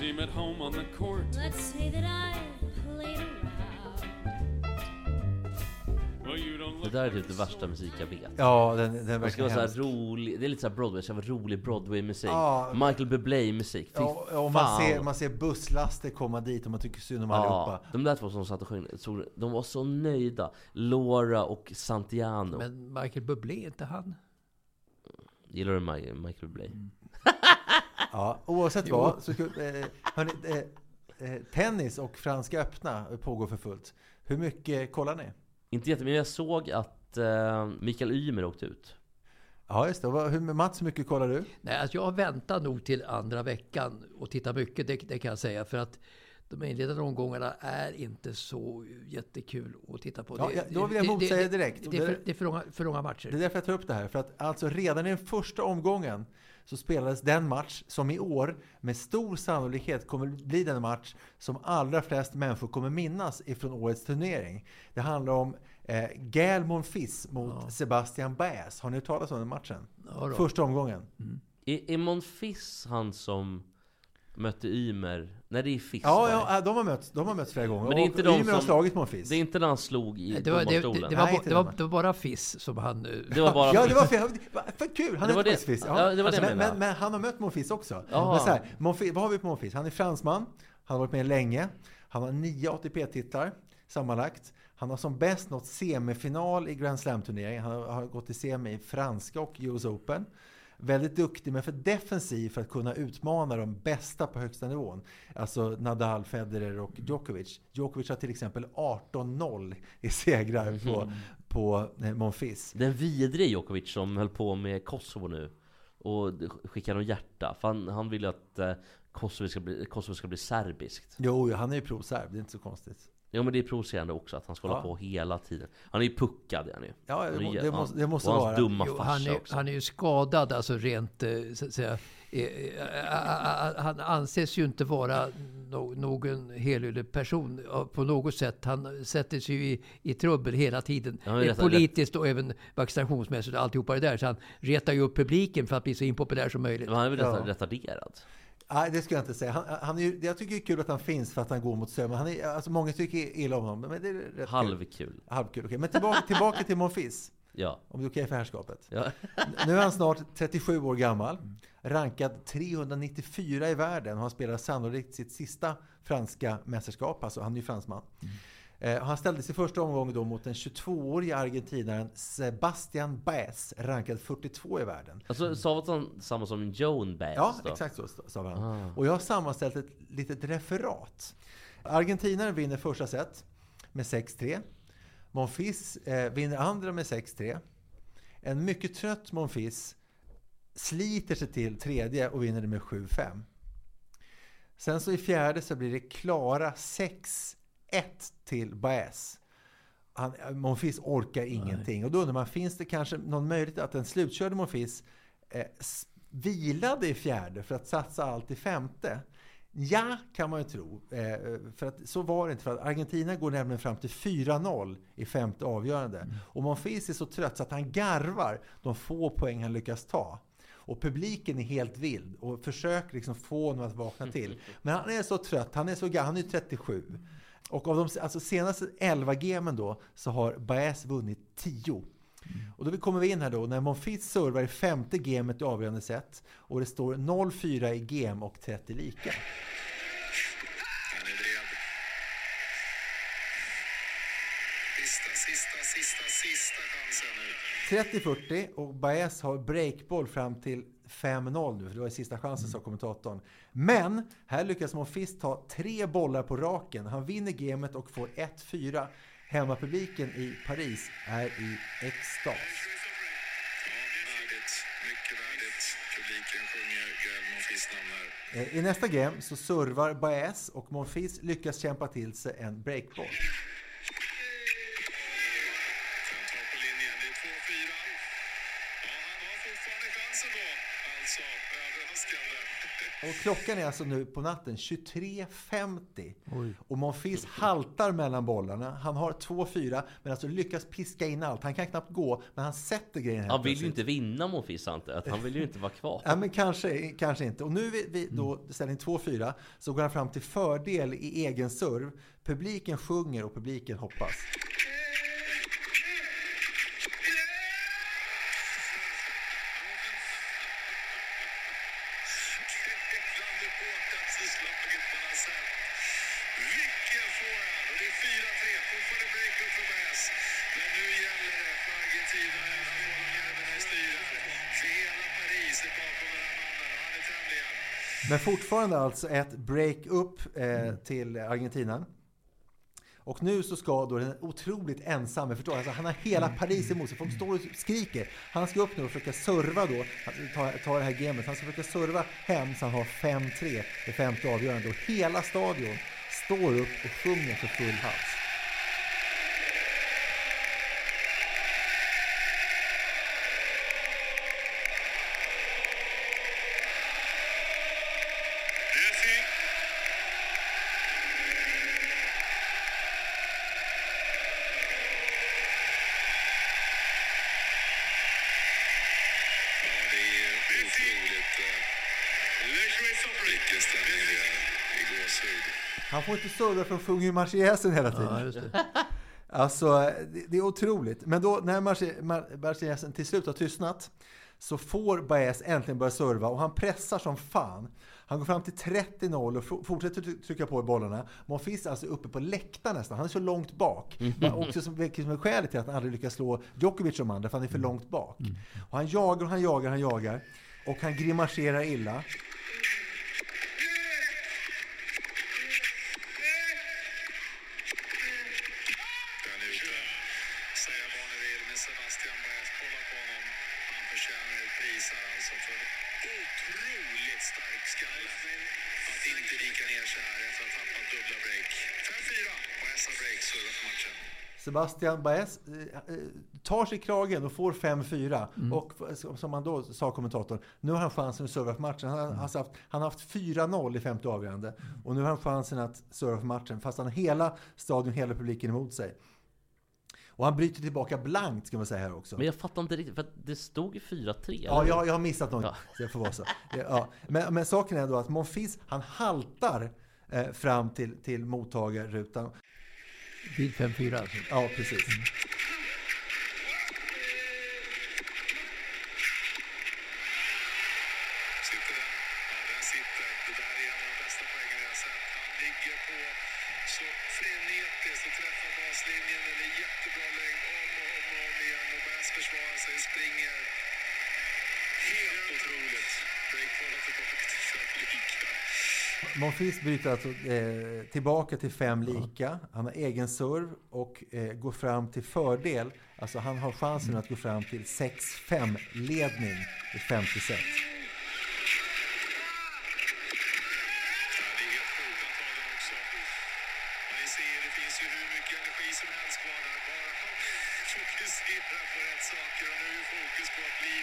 Seem at home on the court. Let's say that I played around. Well, you don't Det där är typ det värsta musik jag vet. Ja, den, den Det verkar ska vara så rolig, det är lite såhär Broadway, vara rolig Broadway-musik. Ja. Michael Bublé-musik. Fy Ja, och man fan. ser, man ser busslaster komma dit och man tycker synd om Ja, allihopa. de där två som satt och sjöng, så- de var så nöjda. Laura och Santiano. Men Michael Bublé, är inte han? Gillar du Mi- Michael Bublé? Mm. Ja, oavsett vad, så skulle, eh, hörni, eh, eh, tennis och Franska öppna pågår för fullt. Hur mycket kollar ni? Inte jättemycket, men jag såg att eh, Mikael Ymer åkte ut. Ja, just det. Hur, Mats, hur mycket kollar du? Nej, alltså jag väntar nog till andra veckan och tittar mycket, det, det kan jag säga. För att de inledande omgångarna är inte så jättekul att titta på. Ja, Det- ja, då vill jag det- motsäga det- direkt. Det, är för, det är för långa, för långa matcher. Det är därför jag tar upp det här. För att alltså redan i den första omgången så spelades den match som i år med stor sannolikhet kommer bli den match som allra flest människor kommer minnas ifrån årets turnering. Det handlar om eh, Gael Monfils mot Sebastian Baez. Har ni hört talas om den matchen? Ja. Första omgången. Är, är Monfils han som mötte Ymer? Nej, det är Fiss. Ja, ja, de har mötts, de har mötts flera gånger. Men det är inte och de Ymer har som- slagit Monfils. Det är inte när han slog i Nej, det, var, det, det, domarstolen. det, var, Nej, ba- inte det, var, den det var bara Fiss som han... eh, Det var bara Ja, det var För kul! Han heter det- faktiskt Fils. ja, det var det jag men, menade. men, men han har mött Monfils också. Ja. Men så här, Monfils, vad har vi på Monfils? Han är fransman. Han har varit med länge. Han har nio ATP-titlar sammanlagt. Han har som bäst nått semifinal i Grand Slam-turneringen. Han har, har gått till semi i franska och US Open. Väldigt duktig, men för defensiv för att kunna utmana de bästa på högsta nivån. Alltså Nadal, Federer och Djokovic. Djokovic har till exempel 18-0 i segrar på, på eh, Monfils. Den vidrige Djokovic som höll på med Kosovo nu och skickade något hjärta. För han, han vill ju att eh, Kosovo ska bli, Kosovo ska bli serbiskt. Jo, han är ju proserb, det är inte så konstigt. Ja men det är provocerande också att han ska hålla Ja. på hela tiden. Han är ju puckad är han ju. Ja, det må- det måste- det måste och hans vara. dumma Jo, han, är, också. han är ju skadad, alltså rent eh, så att säga. Eh, eh, Han anses ju inte vara no- någon helylle person på något sätt. Han sätter sig ju i, i trubbel hela tiden. Ja, Politiskt och även vaccinationsmässigt och alltihopa det där. Så han retar ju upp publiken för att bli så impopulär som möjligt. Men han är väl Ja. retarderad? Nej, det skulle jag inte säga. Han, han är ju, jag tycker det är kul att han finns för att han går mot sömn. Han är, alltså många tycker illa om honom, men det är rätt kul. Halvkul. Halvkul. okej. Men tillbaka, tillbaka till Monfils, Ja. om det är okej för herrskapet. ja. Nu är han snart 37 år gammal, rankad 394 i världen och han spelar sannolikt sitt sista franska mästerskap. Alltså, han är ju fransman. Eh, han ställdes i första omgången då mot den 22-åriga argentinaren Sebastian Baez, rankad 42 i världen. Alltså stavat han samma som Joan Baez Ja, då? exakt så sa han. Ah. Och jag har sammanställt ett litet referat. Argentinaren vinner första set med 6-3. Monfils eh, vinner andra med 6-3. En mycket trött Monfils sliter sig till tredje och vinner det med 7-5. Sen så i fjärde så blir det klara 6-1 till Baez. Han, Monfils orkar ingenting. Och då undrar man, finns det kanske någon möjlighet att den slutkörde Monfils eh, vilade i fjärde för att satsa allt i femte? Ja, kan man ju tro. Eh, för att så var det inte. För att Argentina går nämligen fram till 4-0 i femte avgörande. Och Monfils är så trött så att han garvar de få poäng han lyckas ta. Och publiken är helt vild och försöker liksom få honom att vakna till. Men han är så trött, han är så gammal, han är 37. Och av de alltså senaste 11 gamen då så har Baez vunnit 10. Och då kommer vi in här då när Monfils servar i femte gamet i avgörande set och det står 0-4 i game och 30 lika. Sista, sista, sista chansen nu. 30-40 och Baez har breakboll fram till 5-0 nu, för det var sista chansen sa kommentatorn. Men här lyckas Monfils ta tre bollar på raken. Han vinner gamet och får 1-4. Hemmapubliken i Paris är i extas. Eh, I nästa game så servar Baez och Monfils lyckas kämpa till sig en breakboll. fyran. Ja, han har fortfarande chansen då. Alltså, överraskande. Och klockan är alltså nu på natten 23.50. Och Monfils haltar mellan bollarna. Han har 2-4 men alltså lyckas piska in allt. Han kan knappt gå men han sätter grejen Han vill ju inte vinna Monfils jag. Han vill ju inte vara kvar. Ja, men kanske, kanske inte. Och nu är vi då ställning 2-4 så går han fram till fördel i egen serv. Publiken sjunger och publiken hoppas. Bland det hårdaste slaget man har sett. Vilken forehand! Och det är 4-3. Fortfarande breakup för Baez. Men nu gäller det för Argentina att hålla nerverna i styr här. För hela Paris är bakom den här mannen och han är tämligen. Men fortfarande alltså ett break-up eh, till Argentina. Och nu så ska då den otroligt ensamme, förstår? Alltså han har hela Paris emot sig. Folk står och skriker. Han ska upp nu och försöka serva då, ta, ta det här gamet. Han ska försöka serva hem så han har 5-3 det femte avgörande. Och hela stadion står upp och sjunger för full hals. Messi. Ja, det är otroligt. eh, Vilken stämning det är i gåshud. Han får inte serva för att sjunga Marseillesen hela tiden. Ja, just det. Alltså, det, det är otroligt. Men då när Marse- Mar- Marseillesen till slut har tystnat så får Baez äntligen börja serva och han pressar som fan. Han går fram till 30-0 och fortsätter try- trycka på i bollarna. Monfils är alltså uppe på läktaren nästan. Han är så långt bak. Men också som, vilket som är skälet till att han aldrig lyckas slå Djokovic som andra, för han är för långt bak. Och han jagar och han jagar, han jagar. Och han grimaserar illa. Sebastian Baez eh, eh, tar sig kragen och får 5-4. Och f- som- han då sa kommentatorn, nu har han chansen att serva för matchen. Han har, alltså haft, han har haft 4-0 i femte avgörande. Och nu har han chansen att serva för matchen, fast han har hela stadion, hela publiken emot sig. Och han bryter tillbaka blankt, ska man säga här också. Men jag fattar inte riktigt, för det stod ju 4-3. Ja, jag, jag har missat något. Ja. Så det får vara så. Ja, men, men saken är då att Monfils, han haltar eh, fram till, till mottagarrutan. Vid 5-4 alltså. Ja, precis. Sitter den? Ja, den sitter. Det där är en av de bästa poängen jag har sett. Han ligger på så frenetiskt och träffar baslinjen. Eller jättebra längd om och om och om igen. Och Bass försvarar sig, springer. Helt otroligt. Breakbollen tillbaka till lika. Monfils bryter alltså eh, tillbaka till fem lika. Han har egen serv och eh, går fram till fördel. Alltså han har chansen att gå fram till 6-5 ledning i femte set. Ja, det är helt sjukt antagligen också. Men ni ser, det finns ju hur mycket energi som helst kvar där. Bara han fokuserar på rätt saker. Och nu är fokus på att bli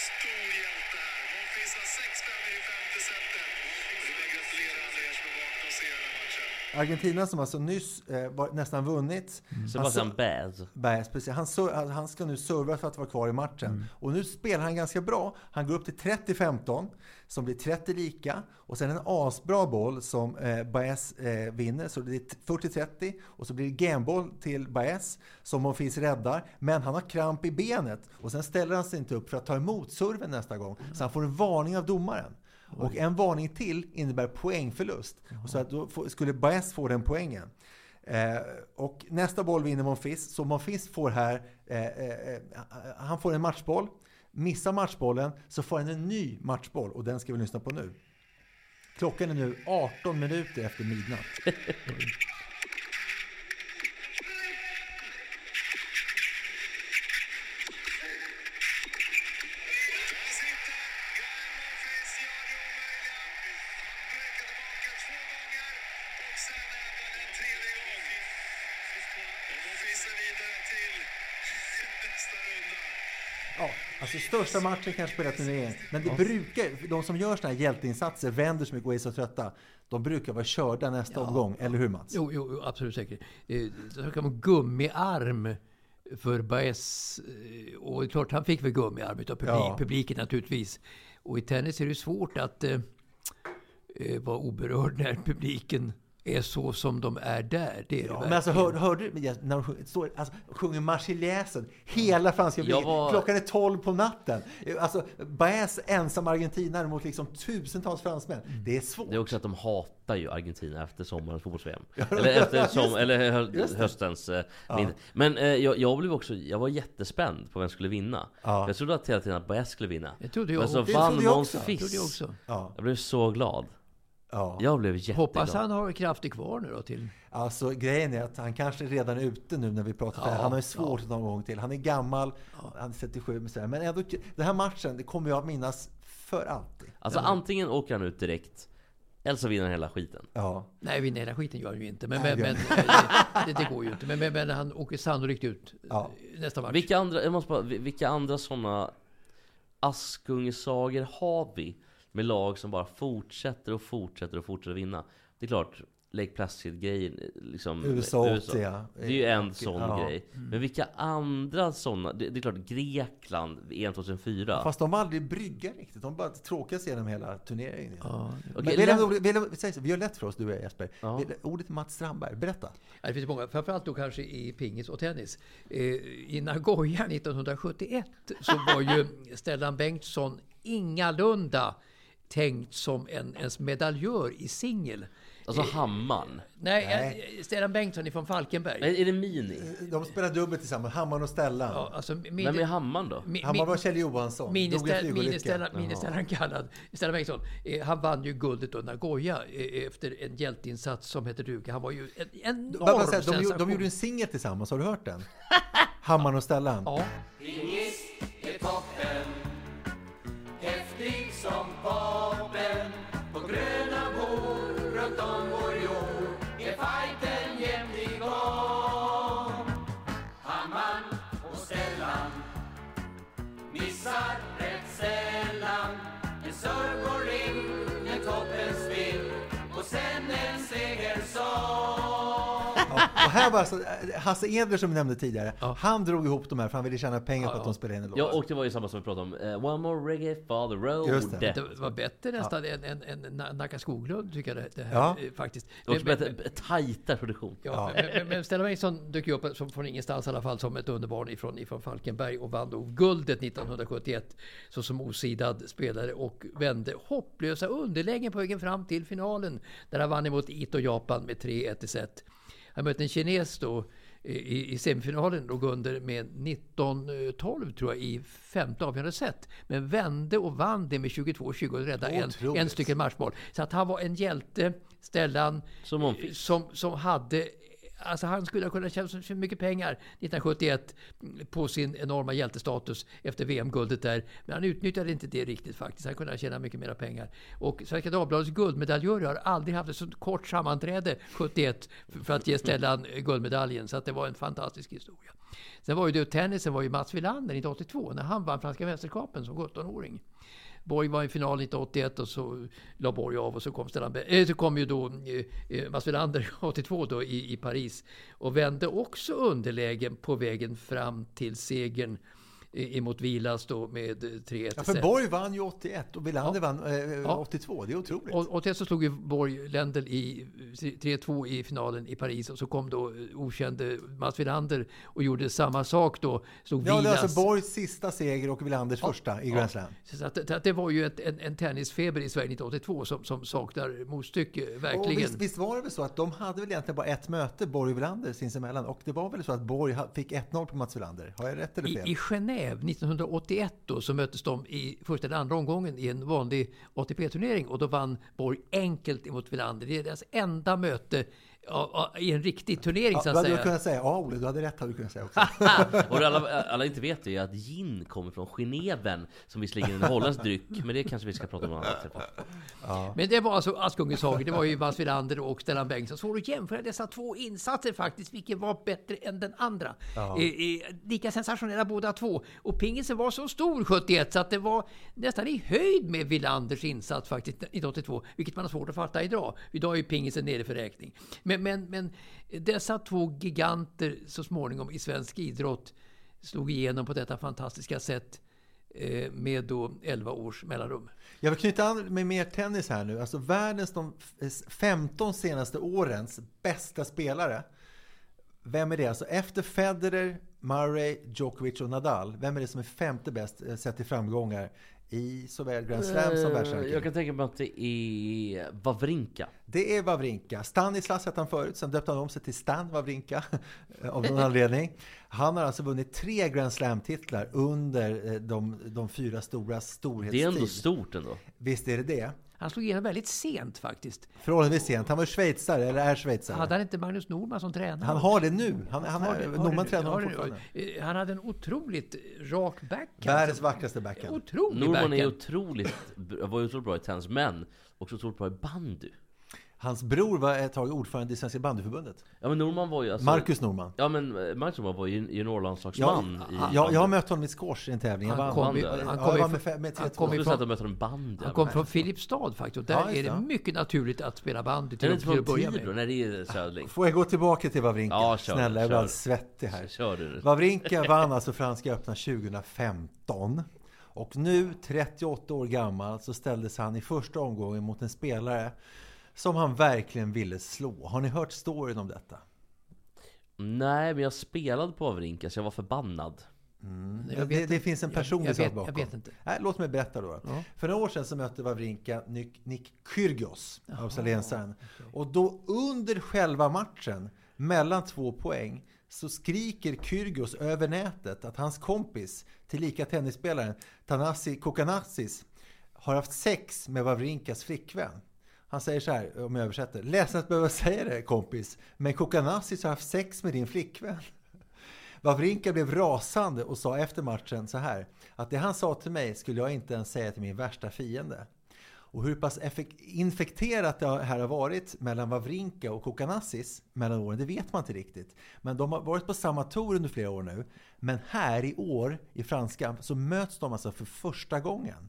stor hjälte här. Monfils har 6-5 i det femte setet. Och det är bara att gratulera alla er som är vakna och ser den här matchen. Argentina som alltså nyss eh, var, nästan vunnit. Sebastian Han, Baez. Baez, precis. Han, han- ska nu serva för att vara kvar i matchen. Och nu spelar han ganska bra. Han går upp till 30-15 som blir 30 lika. Och sen en asbra boll som eh, Baez eh, vinner. Så det blir 40-30. Och så blir det gameboll till Baez som Monfils räddar. Men han har kramp i benet. Och sen ställer han sig inte upp för att ta emot serven nästa gång. Så han får en varning av domaren. Och en varning till innebär poängförlust. Och så att då skulle Baez få den poängen. Eh, och nästa boll vinner Monfils. Så Monfils får här, eh, eh, han får en matchboll. Missar matchbollen så får han en ny matchboll och den ska vi lyssna på nu. Klockan är nu 18 minuter efter midnatt. Där sitter Gael Monfils, gör det omöjliga. Han breakar tillbaka två gånger och sen även en tredje gång. Och Monfils är vidare till nästa runda. Ja, alltså största matchen kanske på hela turneringen. Men det brukar, de som gör såna här hjälteinsatser, vänder så mycket och är så trötta, de brukar vara körda nästa omgång. Eller hur Mats? Jo, jo, absolut säkert. Eh, Så kan man gummiarm för Baez. eh, Och det är klart, han fick väl gummiarm utav publik, Ja. publiken naturligtvis. Och i tennis är det svårt att eh, eh, vara oberörd när publiken är så som de är där. Det är det Ja, verkligen. men alltså hör, hörde du när de sjunger, står, alltså, sjunger Marseljäsen hela franska Jag var- Klockan är 12 på natten. Alltså, Baez ensam argentinare mot liksom tusentals fransmän. Det är svårt. Det är också att de hatar ju Argentina efter sommarens fotbolls-VM. Eller efter som, eller hö, det. höstens eh, vinter. Men eh, jag, jag blev också, jag var jättespänd på vem som skulle vinna. Ja. Jag trodde att hela tiden att Baez skulle vinna. Det trodde jag Men så också. Det vann trodde jag Måns. Det jag Fiss. också. Ja, Jag blev så glad. Ja. Jag blev jätteglad. Hoppas han har krafter kvar nu då till... Alltså grejen är att han kanske redan är ute nu när vi pratar. Ja, han har ju svårt att ta en gång till. Han är gammal, han är 37 men sådär. Men ändå, den här matchen, det kommer jag att minnas för alltid. Alltså antingen åker han ut direkt, eller så vinner han hela skiten. Ja. Nej, vinna hela skiten gör han ju inte. Men, Nej, men, det men gör det, det går ju inte. Men, men, men han åker sannolikt ut Ja. nästa match. Vilka andra, jag måste bara, vilka andra sådana Askungesagor har vi? Med lag som bara fortsätter och fortsätter och fortsätter att vinna. Det är klart, Lake Placid-grejen, liksom, USA 80, ja. Det är ju en sån Ja. grej. Men vilka andra sådana? Det, det är klart, Grekland, EM 2004. Fast de var aldrig brygga riktigt. De bara tråkas genom hela turneringen. Ja, Okej, Men vill jag, säg så, vi gör lätt för oss, du och jag Jesper. Ja. Vill- Ordet till Mats Strandberg, berätta. Ja, det finns många, framförallt då kanske i pingis och tennis. Eh, I Nagoya 1971 så var ju Stellan Bengtsson ingalunda tänkt som en ens medaljör i singel. Alltså Hammaren. Nej, Nej. eh, Stellan Bengtsson ifrån Falkenberg. Är, är det Mini? De spelar dubbelt tillsammans, Hammaren och Stellan. Ja, alltså, min, Vem är Hammaren då? mi- Hammaren mi- var Kjell Johansson, dog i en Minister, flygolycka. minister, minister kallad Stellan Bengtsson. Eh, han vann ju guldet under Nagoya eh, efter en hjälteinsats som hette duga. Han var ju en enorm säga, de, sensation. gjorde- de gjorde en singel tillsammans, har du hört den? Hammaren och Stellan. Ja. Ja. Och här var alltså, eh, Hasse Edler som vi nämnde tidigare, han drog ihop de här för han ville tjäna pengar på att de spelade in en låt. Ja, och det var ju samma som vi pratade om. eh, One more reggae for the road. Just det. Det var bättre nästan än, än, än Na- Nacka Skoglund, tycker jag det, här Ja. eh, faktiskt. Det var också Men- bättre, men- tajtare produktion. Ja, men, men, men Stellan Bengtsson dök ju upp som från ingenstans i alla fall som ett underbarn ifrån, ifrån Falkenberg och vann då guldet 1971 så som osidad spelare och vände hopplösa underlägen på vägen fram till finalen där han vann emot Ito Japan med 3-1 i set. Han mötte en kines då i, i semifinalen låg under med 19-12 tror jag i femte avgörande set. Men vände och vann det med 22-20 och räddade en, Otroligt. en stycken matchboll. Så att han var en hjälte, Stellan, Som som, som hade Alltså han skulle ha kunnat tjäna så mycket pengar 1971 på sin enorma hjältestatus efter VM-guldet där. Men han utnyttjade inte det riktigt faktiskt. Han kunde ha tjänat mycket mer pengar. Och Svenska Dagbladets guldmedaljörer har aldrig haft ett så kort sammanträde 71 för- att ge Stellan guldmedaljen. Så att det var en fantastisk historia. Sen var ju det tennisen var ju Mats Wilander 1982 när han vann Franska mästerskapen som 17-åring. Borg var i final 1981 och så la Borg av och så kom, Stellan, äh, så kom ju då eh, eh Mats Wilander 82 då i, i Paris och vände också underlägen på vägen fram till segern emot Vilas då med eh, 3-1 Ja, i för. Borg vann ju 81 och Wilander vann eh, Ja. 82. Det är otroligt. Och, och till så slog ju Borg Lendl i 3-2 i finalen i Paris och så kom då eh, okände Mats Wilander och gjorde samma sak då. Slog ja, det är Vilas. alltså Borgs sista seger och Wilanders första i Grand Slam. Så att, att det var ju ett, en, en tennisfeber i Sverige 1982 som, som saknar motstycke, Och verkligen. visst, visst var det väl så att de hade väl egentligen bara ett möte, Borg och Wilander sinsemellan. Och det var väl så att Borg fick 1-0 på Mats Wilander. Har jag rätt eller fel? I, I Genève 1981 då, så möttes de i första eller andra omgången i en vanlig ATP-turnering och då vann Borg enkelt emot Wilander. Det är deras enda möte i en riktig turnering Ja, så du att hade säga. kunnat säga, ja Olle, du hade rätt hade du kunnat säga också. Och det alla, alla inte vet är att gin kommer från Geneven Som visserligen är en holländsk dryck Men det kanske vi ska prata om något annat Men det var alltså Askungens Hage, det var ju Mats Wilander och Stellan Bengtsson. Så du jämföra dessa två insatser faktiskt, vilken var bättre än den andra. Eh, eh, lika sensationella båda två. Och pingisen var så stor 71 så att det var nästan i höjd med Wilanders insats faktiskt 1982, vilket man har svårt att fatta idag. Idag är ju pingisen nere för räkning. Men, men, men dessa två giganter så småningom i svensk idrott slog igenom på detta fantastiska sätt eh, med då 11 års mellanrum. Jag vill knyta an med mer tennis här nu. Alltså världens de 15 senaste årens bästa spelare. Vem är det? Alltså efter Federer, Murray, Djokovic och Nadal. Vem är det som är femte bäst eh, sett till framgångar i såväl Grand Slam som Eh, världsranking? Jag kan tänka mig att det är Wawrinka Det är Wawrinka. Stanislas hette han förut, sen döpte han om sig till Stan Wawrinka av någon anledning. Han har alltså vunnit tre Grand Slam-titlar under eh, de, de fyra stora storhetstid. Det är ändå stort ändå Visst är det det? Han slog igenom väldigt sent faktiskt. Förhållandevis sent. Han var schweizare, eller är schweizare. Hade han inte Magnus Norman som tränare? Han har det nu. Han, han Har är, det- har Norman tränar honom fortfarande. eh, Han hade en otroligt rak backhand. Världens vackraste backhand. Otrolig Norman är backhand. otroligt, var otroligt bra i tennis men också otroligt bra i bandy Hans bror var ett tag ordförande i Svenska bandyförbundet. Ja men Norman var ju alltså, Marcus Norman. Ja men eh, Marcus Norman var ju Jag, juniorlandslagsman i jag, jag har mött honom i squash i en tävling. Jag Han vann. kom, ju- ju, han han Ja, kom, jag med, med han 3-2. kom Jag ju skulle säga från, bandy han kom Filipstad faktiskt. Och där Ja, är det mycket naturligt att spela bandy till, inte till att från börja Tibro? med. Nej det är Södling Får jag gå tillbaka till Wawrinka? Ja, kör, Snälla, jag blir alldeles svettig här. Kör du Wawrinka vann alltså Franska öppna 2015. Och nu, 38 år gammal, så ställdes han i första omgången mot en spelare som han verkligen ville slå. Har ni hört storyn om detta? Nej men jag spelade på Wawrinka så jag var förbannad Jag det, vet det finns en personlig jag sak bakom. jag vet inte. Nej, låt mig berätta då. Ja. För några år sedan så mötte Wawrinka Nick, Nick Kyrgios, australiensaren. Och då under själva matchen, mellan två poäng, så skriker Kyrgios över nätet att hans kompis, tillika tennisspelaren Tanasi Kokanatsis, har haft sex med Wawrinkas flickvän. Han säger så här, om jag översätter. Ledsen att behöva säga det kompis, men Kokanatsis har haft sex med din flickvän. Wawrinka blev rasande och sa efter matchen så här att det han sa till mig skulle jag inte ens säga till min värsta fiende. Och hur pass infekterat det här har varit mellan Wawrinka och Kokanassis mellan åren, det vet man inte riktigt. Men de har varit på samma tour under flera år nu. Men här i år, i franska, så möts de alltså för första gången.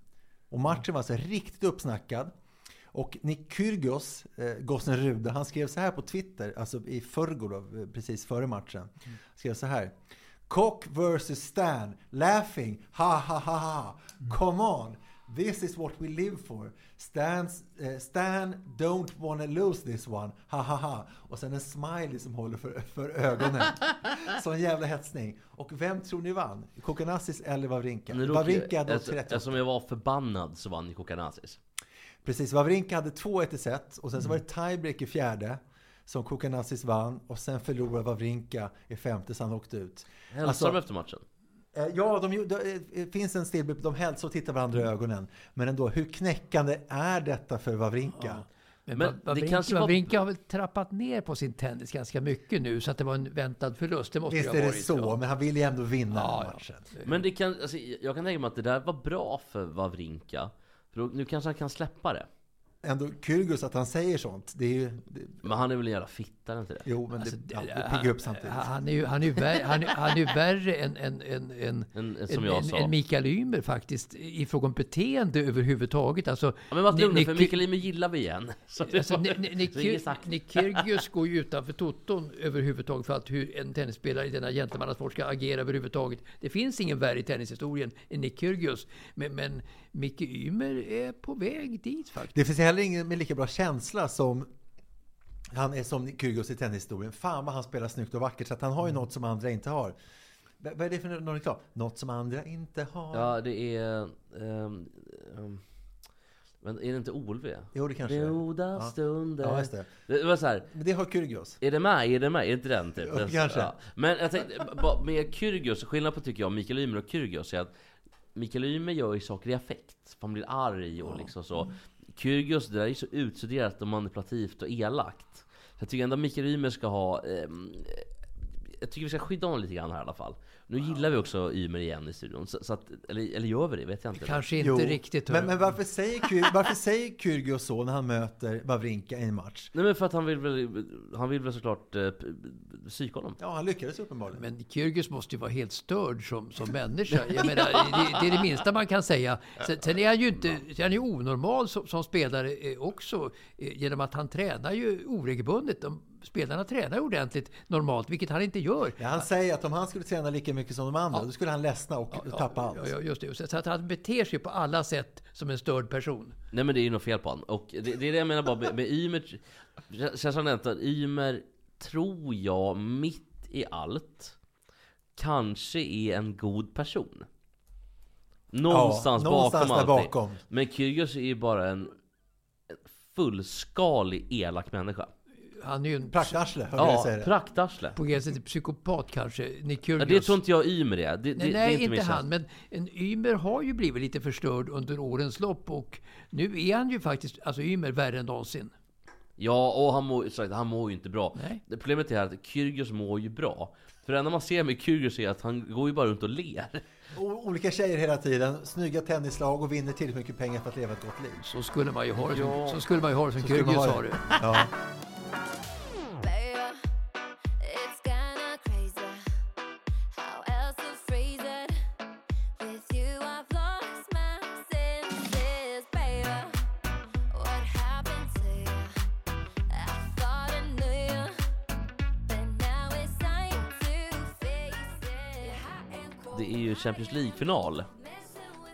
Och matchen var alltså riktigt uppsnackad. Och Nick Kyrgios, eh, gossen Rude, han skrev så här på Twitter, alltså i förrgår då, eh, precis före matchen. Skrev så här. Cock versus Stan, laughing, ha ha ha ha. Come on, this is what we live for. Stans, eh, Stan don't wanna lose this one, ha ha ha. Och sen en smiley som håller för, för ögonen. Sån jävla hetsning. Och vem tror ni vann? Kokonassis eller Wawrinka? Wawrinka hade alltså- 38. Eftersom jag var förbannad så vann Kokanazis Precis, Wawrinka hade 2-1 i set och sen så var det tiebreak i fjärde som Kokonassis vann och sen förlorade Wawrinka i femte så han åkte ut. Hälsade Alltså- de efter matchen? Eh, Ja, de, det eh, finns en stillbild, de hälsar och tittar varandra i ögonen. Men ändå, hur knäckande är detta för Wawrinka? Men, Men men det Wawrinka, kanske var- Wawrinka har väl trappat ner på sin tennis ganska mycket nu så att det var en väntad förlust. Det måste Visst är ha det varit. så, ja. men han vill ju ändå vinna Ja, ja. matchen. Men det kan, alltså, jag kan tänka mig att det där var bra för Wawrinka För då, nu kanske han kan släppa det Ändå Kyrgios att han säger sånt, det är ju... Det, Men han är väl en jävla fitta, inte det? jo, men Alltså, det, ja, det- piggar upp samtidigt. Han är ju, han är ju, värre, han är, han är värre än, än, än, än, En, en, som jag än, sa än Mikael Ymer faktiskt i fråga om beteende överhuvudtaget. Alltså, Ja, men vad lugna, för Mikael Ymer gillar vi igen Så Alltså, var-. Nick Kyrgios går ju utanför toton överhuvudtaget för att hur en tennisspelare i denna gentlemannasport ska agera överhuvudtaget. Det finns ingen värre i tennishistorien än Nick Kyrgios. Men, men Micke Ymer är på väg dit faktiskt. Det finns heller ingen med lika bra känsla som han är som Kyrgios i tennishistorien. Fan vad han spelar snyggt och vackert så att han har ju Mm. något som andra inte har. Vad är det för någon reklam? Något som andra inte har. Ja, det är... ehm, ehm, men är det inte OLV? Jo, det kanske är. Goda Ja. stunder Ja, just det. Det var så här, Men det har Kyrgios. Är det med? Är det med? Är inte den typ? Ja, Den- kanske. Men jag tänkte, med Kyrgios, skillnad på tycker jag Mikael Ymer och Kyrgios är att Mikael Ymer gör ju saker i affekt. Han blir arg och liksom så. Kyrgios, det där är ju så utstuderat och manipulativt och elakt. jag tycker ändå Mikael Ymer ska ha... ehm, jag tycker vi ska skydda honom lite grann här i alla fall. Nu gillar vi också Ymer igen i studion. Så, så att, eller, eller gör vi det? Vet jag inte. Kanske inte Jo, riktigt. Men, men varför säger, Kyr, varför säger Kyrgios så när han möter Wawrinka i en match? Nej men för att han vill väl, han vill väl såklart eh, psyka honom. Ja, han lyckades uppenbarligen. Men Kyrgios måste ju vara helt störd som, som människa. Jag menar, det, det är det minsta man kan säga. Sen, sen är han ju inte, är han ju onormal som, som spelare eh, också. eh, Genom att han tränar ju oregelbundet. De, spelarna tränar ordentligt normalt, vilket han inte gör. Ja, han säger att om han skulle träna lika mycket som de andra, då skulle han ledsna och tappa allt. Ja, ja, just det. Så- att han beter sig på alla sätt som en störd person. Nej men det är ju något fel på honom. Och det, det är det jag menar bara med, med Ymer. Känns som att Ymer, tror jag, mitt i allt, kanske är en god person. Någonstans, Ja, någonstans bakom allting. bakom. Men Kyrgios är ju bara en en fullskalig elak människa. Han är ju en Praktarsle, hörde jag Ja, säga det. praktarsle. på gränsen till psykopat kanske. Ja, det tror inte jag Ymer är. Det, det, Nej, det nej är inte, inte, han. Men en Ymer har ju blivit lite förstörd under årens lopp. Och nu är han ju faktiskt, alltså Ymer, värre än någonsin. Ja, och han mår, sagt, han mår ju inte bra. Nej. Det problemet är att Kyrgios mår ju bra. För det enda man ser med Kyrgios är att han går ju bara runt och ler. O- Olika tjejer hela tiden, snygga tennislag och vinner tillräckligt mycket pengar för att leva ett gott liv. Så skulle man ju ha det som, Ja. så skulle man ju ha det som Kyrgios ha har det. det. Ja. Champions League-final.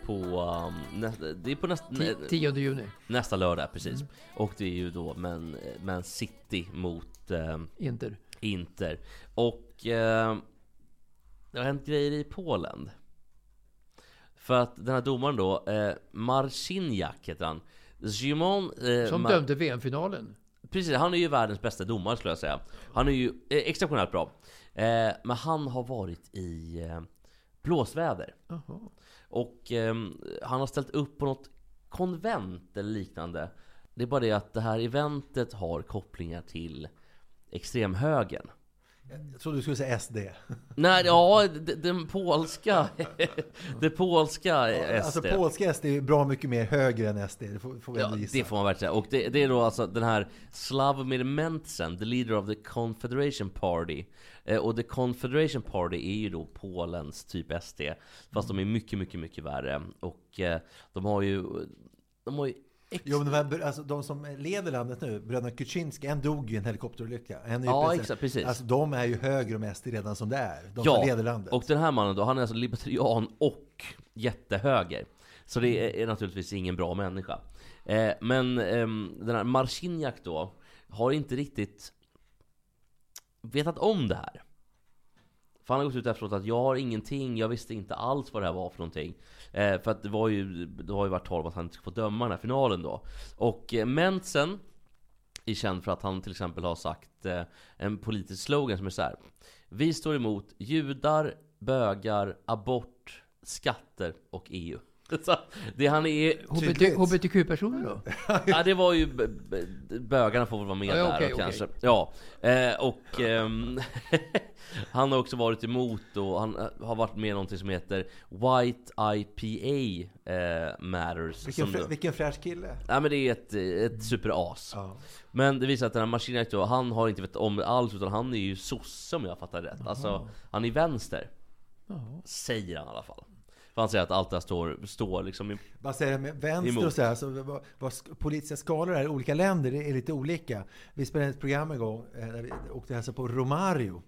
På, um, nä, det är på nästa, Ti- 10 juni. nästa lördag, precis. Och det är ju då Man, Man City mot um, Inter. Inter. Och eh, det har hänt grejer i Polen. För att den här domaren då, eh, Marciniak heter han. Szymon... Eh, Som Ma- dömde VM-finalen. Precis, han är ju världens bästa domare skulle jag säga. Han är ju eh, exceptionellt bra. Eh, men han har varit i eh, blåsväder. Jaha. Och eh, han har ställt upp på något konvent eller liknande. Det är bara det att det här eventet har kopplingar till extremhögern. Jag trodde du skulle säga SD. Nej, ja, den polska... det polska SD. Alltså polska SD är bra mycket mer högre än SD, det får, får vi Ja, gissa. det får man verkligen säga. Och det, det är då alltså den här Slavomir Mentzen, the leader of the Confederation Party. Eh, och the Confederation Party är ju då Polens typ SD. Fast de är mycket, mycket, mycket värre. Och eh, de har ju... De har ju Jo, men de, här, alltså, de som leder landet nu, bröderna Kuczynski, en dog i en helikopterolycka. En ju Ja, exakt, precis. Alltså, de är ju högre om SD redan som det är. De Ja, som leder landet. och den här mannen då, han är alltså libertarian och jättehöger. Så det är, naturligtvis ingen bra människa. Eh, men ehm, den här Marciniak då, har inte riktigt vetat om det här. För han har gått ut efteråt att jag har ingenting, jag visste inte alls vad det här var för någonting. Eh, för att det var ju, det har ju varit tal om att han inte ska få döma den här finalen då. Och eh, Mentsen är känd för att han till exempel har sagt eh, en politisk slogan som är så här. Vi står emot judar, bögar, abort, skatter och EU. Så det han är... HBT, Tydligt. HBTQ-personer då? Ja, det var ju... b- b- Bögarna får väl vara med Ja, där okej, och okej. kanske. Ja. Eh, och ehm, han har också varit emot och han eh, har varit med i någonting som heter White IPA eh, Matters. vilken, som frä, då- vilken fräsch kille. Ja men det är ett, ett superas. Ja. Men det visar att den här Marciniak då, han har inte vetat om det alls utan han är ju sosse om jag fattar rätt. Alltså, han är vänster. Säger han i alla fall. För han säger att allt det här står, står liksom i... Vad säger jag med vänster Emot. och så här, så vad, vad sk- politiska skalor är i olika länder är lite olika. Vi spelade ett program en gång eh, där vi åkte hälsa på Romario.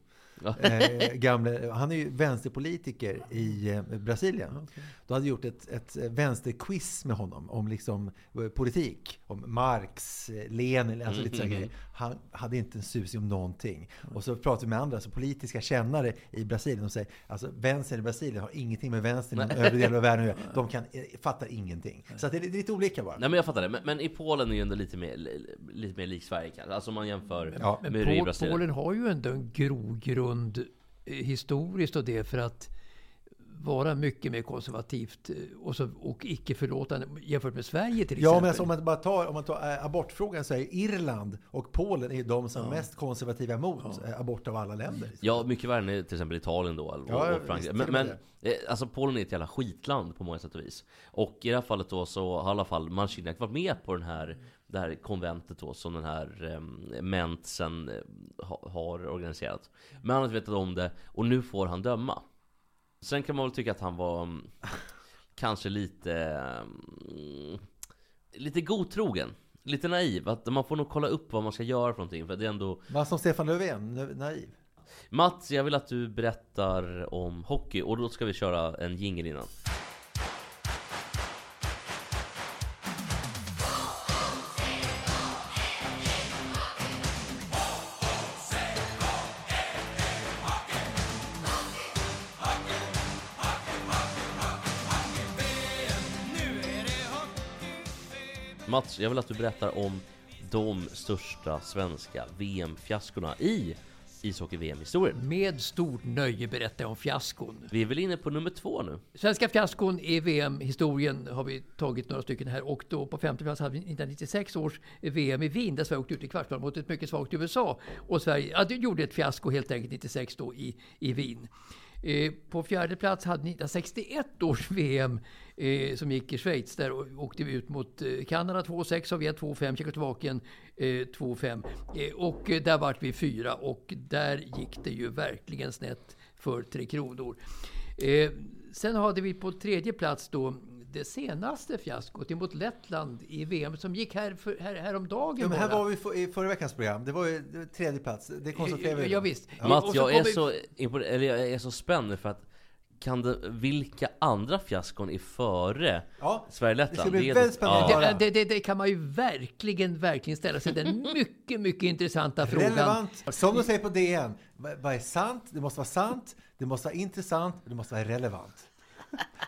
Eh, gamle, han är ju vänsterpolitiker i eh, Brasilien. Då hade gjort ett, ett vänsterquiz med honom om liksom eh, politik. Om Marx, eh, Lenin, alltså lite sådana Mhm. grejer. Han hade inte en susning om någonting. Och så pratade vi med andra, alltså politiska kännare i Brasilien. och säger alltså vänstern i Brasilien har ingenting med vänstern i övriga delar av världen att göra. De kan, eh, fattar ingenting. Så att det är lite- olika bara. Nej men jag fattar det. Men, men i Polen är ju ändå lite mer, lite mer lik Sverige kanske. Alltså om man jämför Ja, med Men det i Pol- Brasilien. Polen har ju ändå en grogrund eh, historiskt och det för att vara mycket mer konservativt eh, och, så, och icke förlåtande jämfört med Sverige till Ja, exempel. men alltså, om man bara tar, om man tar eh, abortfrågan så är Irland och Polen är de som är mest konservativa mot eh, abort av alla länder. Ja, mycket värre än till exempel Italien då, och, Ja, och Frankrike. Men, men alltså Polen är ett jävla skitland på många sätt och vis. Och i det här fallet då så har i alla fall Marciniak varit med på den här, det här konventet då som den här eh, Mentsen ha, har organiserat. Men han har inte vetat om det och nu får han döma. Sen kan man väl tycka att han var mm, kanske lite mm, lite godtrogen. Lite naiv, att man får nog kolla upp vad man ska göra för någonting för det är ändå Man som Stefan Löfven, na- naiv. Mats, jag vill att du berättar om hockey och då ska vi köra en jingel innan. Mats, jag vill att du berättar om de största svenska VM-fiaskorna i ishockey-VM-historien. Med stort nöje berättar jag om fiaskon. Vi är väl inne på nummer två nu? Svenska fiaskon i VM-historien har vi tagit några stycken här och då på femte plats hade vi 1996 års VM i Wien där Sverige åkte ut i kvartsfinal mot ett mycket svagt USA. Och Sverige ja, gjorde ett fiasko helt enkelt 96 då i, i Wien. Eh, på fjärde plats hade 1961 års VM eh, som gick i Schweiz. Där åkte vi ut mot eh, Kanada 2-6, Sovjet 2-5, Tjeckoslovakien eh, 2-5. Eh, och eh, där vart vi fyra och där gick det ju verkligen snett för Tre Kronor. Eh, sen hade vi på tredje plats då det senaste fiaskot emot Lettland i VM som gick här, för, här häromdagen Ja, men här bara. var vi för, i förra veckans program. Det var ju det var tredje plats. Det konstaterar vi. Ja, visst. Och så jag är, vi- så eller jag är så spänd för att kan det, vilka andra fiaskon är före Ja, Sverige-Lettland? det ska bli är väldigt spännande. Ja. Ja. Det, det, det, det kan man ju verkligen, verkligen ställa sig den mycket, mycket intressanta frågan. Relevant. Som de säger på DN. Vad vad är sant? Det måste vara sant. Det måste vara intressant. Det måste vara relevant.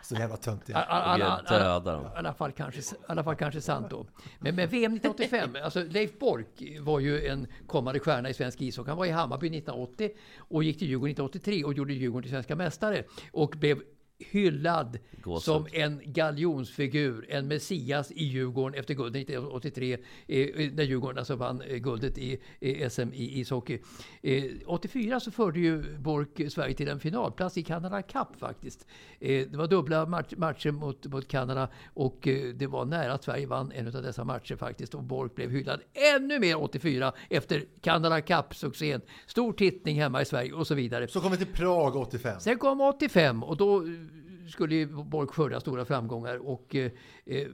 Så jävla töntiga. I alla fall kanske, alla fall kanske sant då. Men, men VM 1985, alltså Leif Bork var ju en kommande stjärna i svensk ishockey. Han var i Hammarby 1980 och gick till Djurgården 1983 och gjorde Djurgården till svenska mästare. Och blev hyllad Gåshud. som en galjonsfigur, en Messias i Djurgården efter guldet 1983 eh, när Djurgården alltså vann eh, guldet i eh, SM i ishockey. Eh, 84 så förde ju Bork Sverige till en finalplats i Canada Cup faktiskt. Eh, det var dubbla match, matcher mot, mot Kanada och eh, det var nära att Sverige vann en av dessa matcher faktiskt och Bork blev hyllad ännu mer 84 efter Canada Cup-succén. Stor tittning hemma i Sverige och så vidare. Så kommer vi till Prag 85. Sen kom 85 och då skulle ju Borg skörda stora framgångar och eh, eh,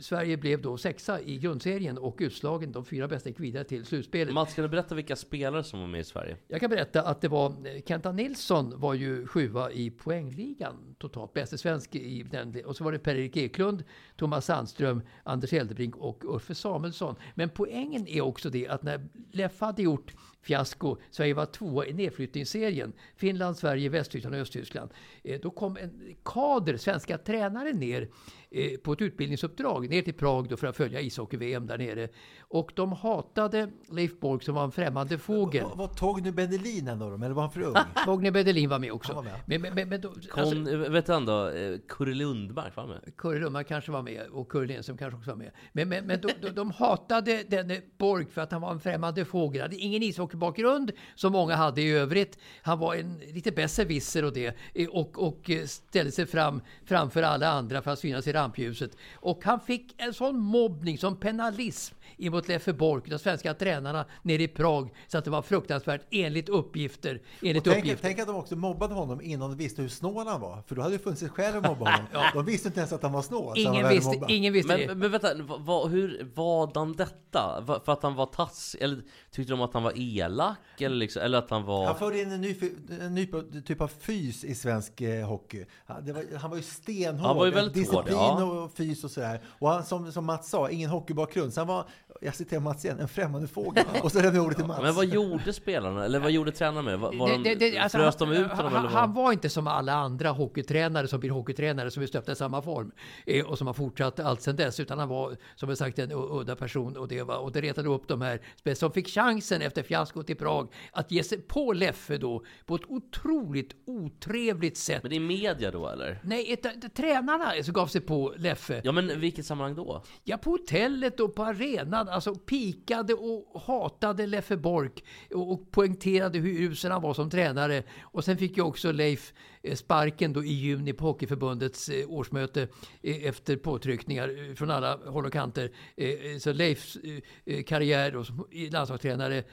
Sverige blev då sexa i grundserien och utslagen, de fyra bästa gick vidare till slutspelet. Mats, kan du berätta vilka spelare som var med i Sverige? Jag kan berätta att det var eh, Kenta Nilsson var ju sjua i poängligan totalt, bäste svensk i den. Och så var det Per-Erik Eklund, Thomas Sandström, Anders Eldebrink och Uffe Samuelsson. Men poängen är också det att när Leffe hade gjort fiasko, Sverige var tvåa i nedflyttningsserien, Finland, Sverige, Västtyskland och Östtyskland. Eh, Då kom en kader svenska tränare ner eh, på ett utbildningsuppdrag ner till Prag då för att följa ishockey-VM där nere. Och de hatade Leif Bork som var en främmande fågel. Var, var Torgny Bendelin en av dem? Eller var han för ung? Torgny Bedelin var med också. Han var med. Men, men, men, men då, Kon, alltså, vet ändå, eh, Kurre Lundmark var med? Curry Lundmark kanske var med och Curry Lindström kanske också var med. Men, men, men de, de, de hatade denne Borg för att han var en främmande fågel. Han hade ingen ishockeybakgrund som många hade i övrigt. Han var en lite besserwisser och det. eh, Och, och eh, ställde sig fram framför alla andra för att synas i rampljuset. Och han fick en sån mobbning, som penalism emot Leffe Bork, de svenska tränarna nere i Prag. Så att det var fruktansvärt enligt uppgifter. Enligt tänk, uppgifter. tänk att de också mobbade honom innan de visste hur snål han var. För då hade det funnits ett skäl att mobba honom. De visste inte ens att han var snål. Ingen visste, ingen visste det. Men, men vänta, va, va, hur var han detta? För att han var tassig? Eller tyckte de att han var elak? Eller, liksom, eller att han var... Han förde in en ny, en ny typ av fys i svensk eh, hockey. Han, det var, han var ju stenhård. Han var ju väldigt Disciplin hård, ja. och fys och sådär. Och han, som, som Mats sa, ingen hockeybakgrund. Så han var, jag citerar Mats igen, en främmande fågel. Och så lämnar jag ordet till Mats. Men vad gjorde spelarna? Eller vad gjorde tränarna med? Var, var Det- det- det- de, alltså, frös han- de ut honom? han, Eller han var inte som alla andra hockeytränare som blir hockeytränare som är stöpta i samma form eh, och som har fortsatt allt sedan dess. Utan han var som jag sagt en udda person och det, var, och det retade upp de här som fick chansen efter fiasko Glasgow till Prag, att ge sig på Leffe då på ett otroligt otrevligt sätt. Men det är media då eller? Nej, ett, ett, tränarna alltså gav sig på Leffe. Ja men vilket sammanhang då? Ja, på hotellet och på arenan. Alltså pikade och hatade Leffe Bork och, och poängterade hur usel han var som tränare. Och sen fick ju också Leif eh, sparken då i juni på Hockeyförbundets eh, årsmöte eh, efter påtryckningar från alla håll och kanter. Så Leifs karriär då som landslagstränare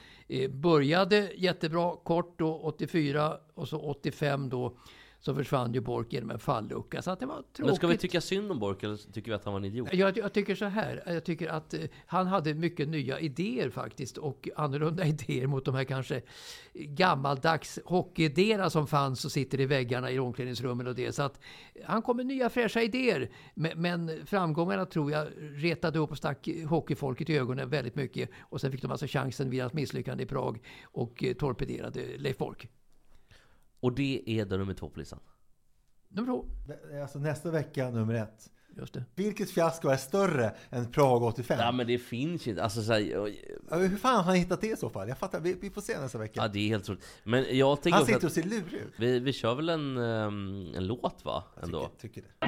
började jättebra, kort då 84 och så 85 då så försvann ju Bork genom en fallucka. Så att det var tråkigt. Men ska vi tycka synd om Bork eller tycker vi att han var en idiot? Jag, jag tycker så här. Jag tycker att eh, han hade mycket nya idéer faktiskt. Och annorlunda idéer mot de här kanske gammaldags hockeyidéerna som fanns och sitter i väggarna i omklädningsrummen och det. Så att han kom med nya fräscha idéer. Men, men framgångarna tror jag retade upp och stack hockeyfolket i ögonen väldigt mycket. Och sen fick de alltså chansen vid hans misslyckande i Prag och eh, torpederade Leif Bork. Och det är då nummer två på listan. Nummer två. Alltså nästa vecka nummer ett. Just det. Vilket fiasko är större än Prag 85? Ja men det finns ju inte, alltså så här, Ja, Hur fan har han hittat det i så fall? Jag fattar, vi, vi får se nästa vecka. Ja det är helt otroligt. Men jag tänker han sitter att och ser lurig ut. vi, vi kör väl en, ehm, en låt va? Ändå. Tycker, tycker det.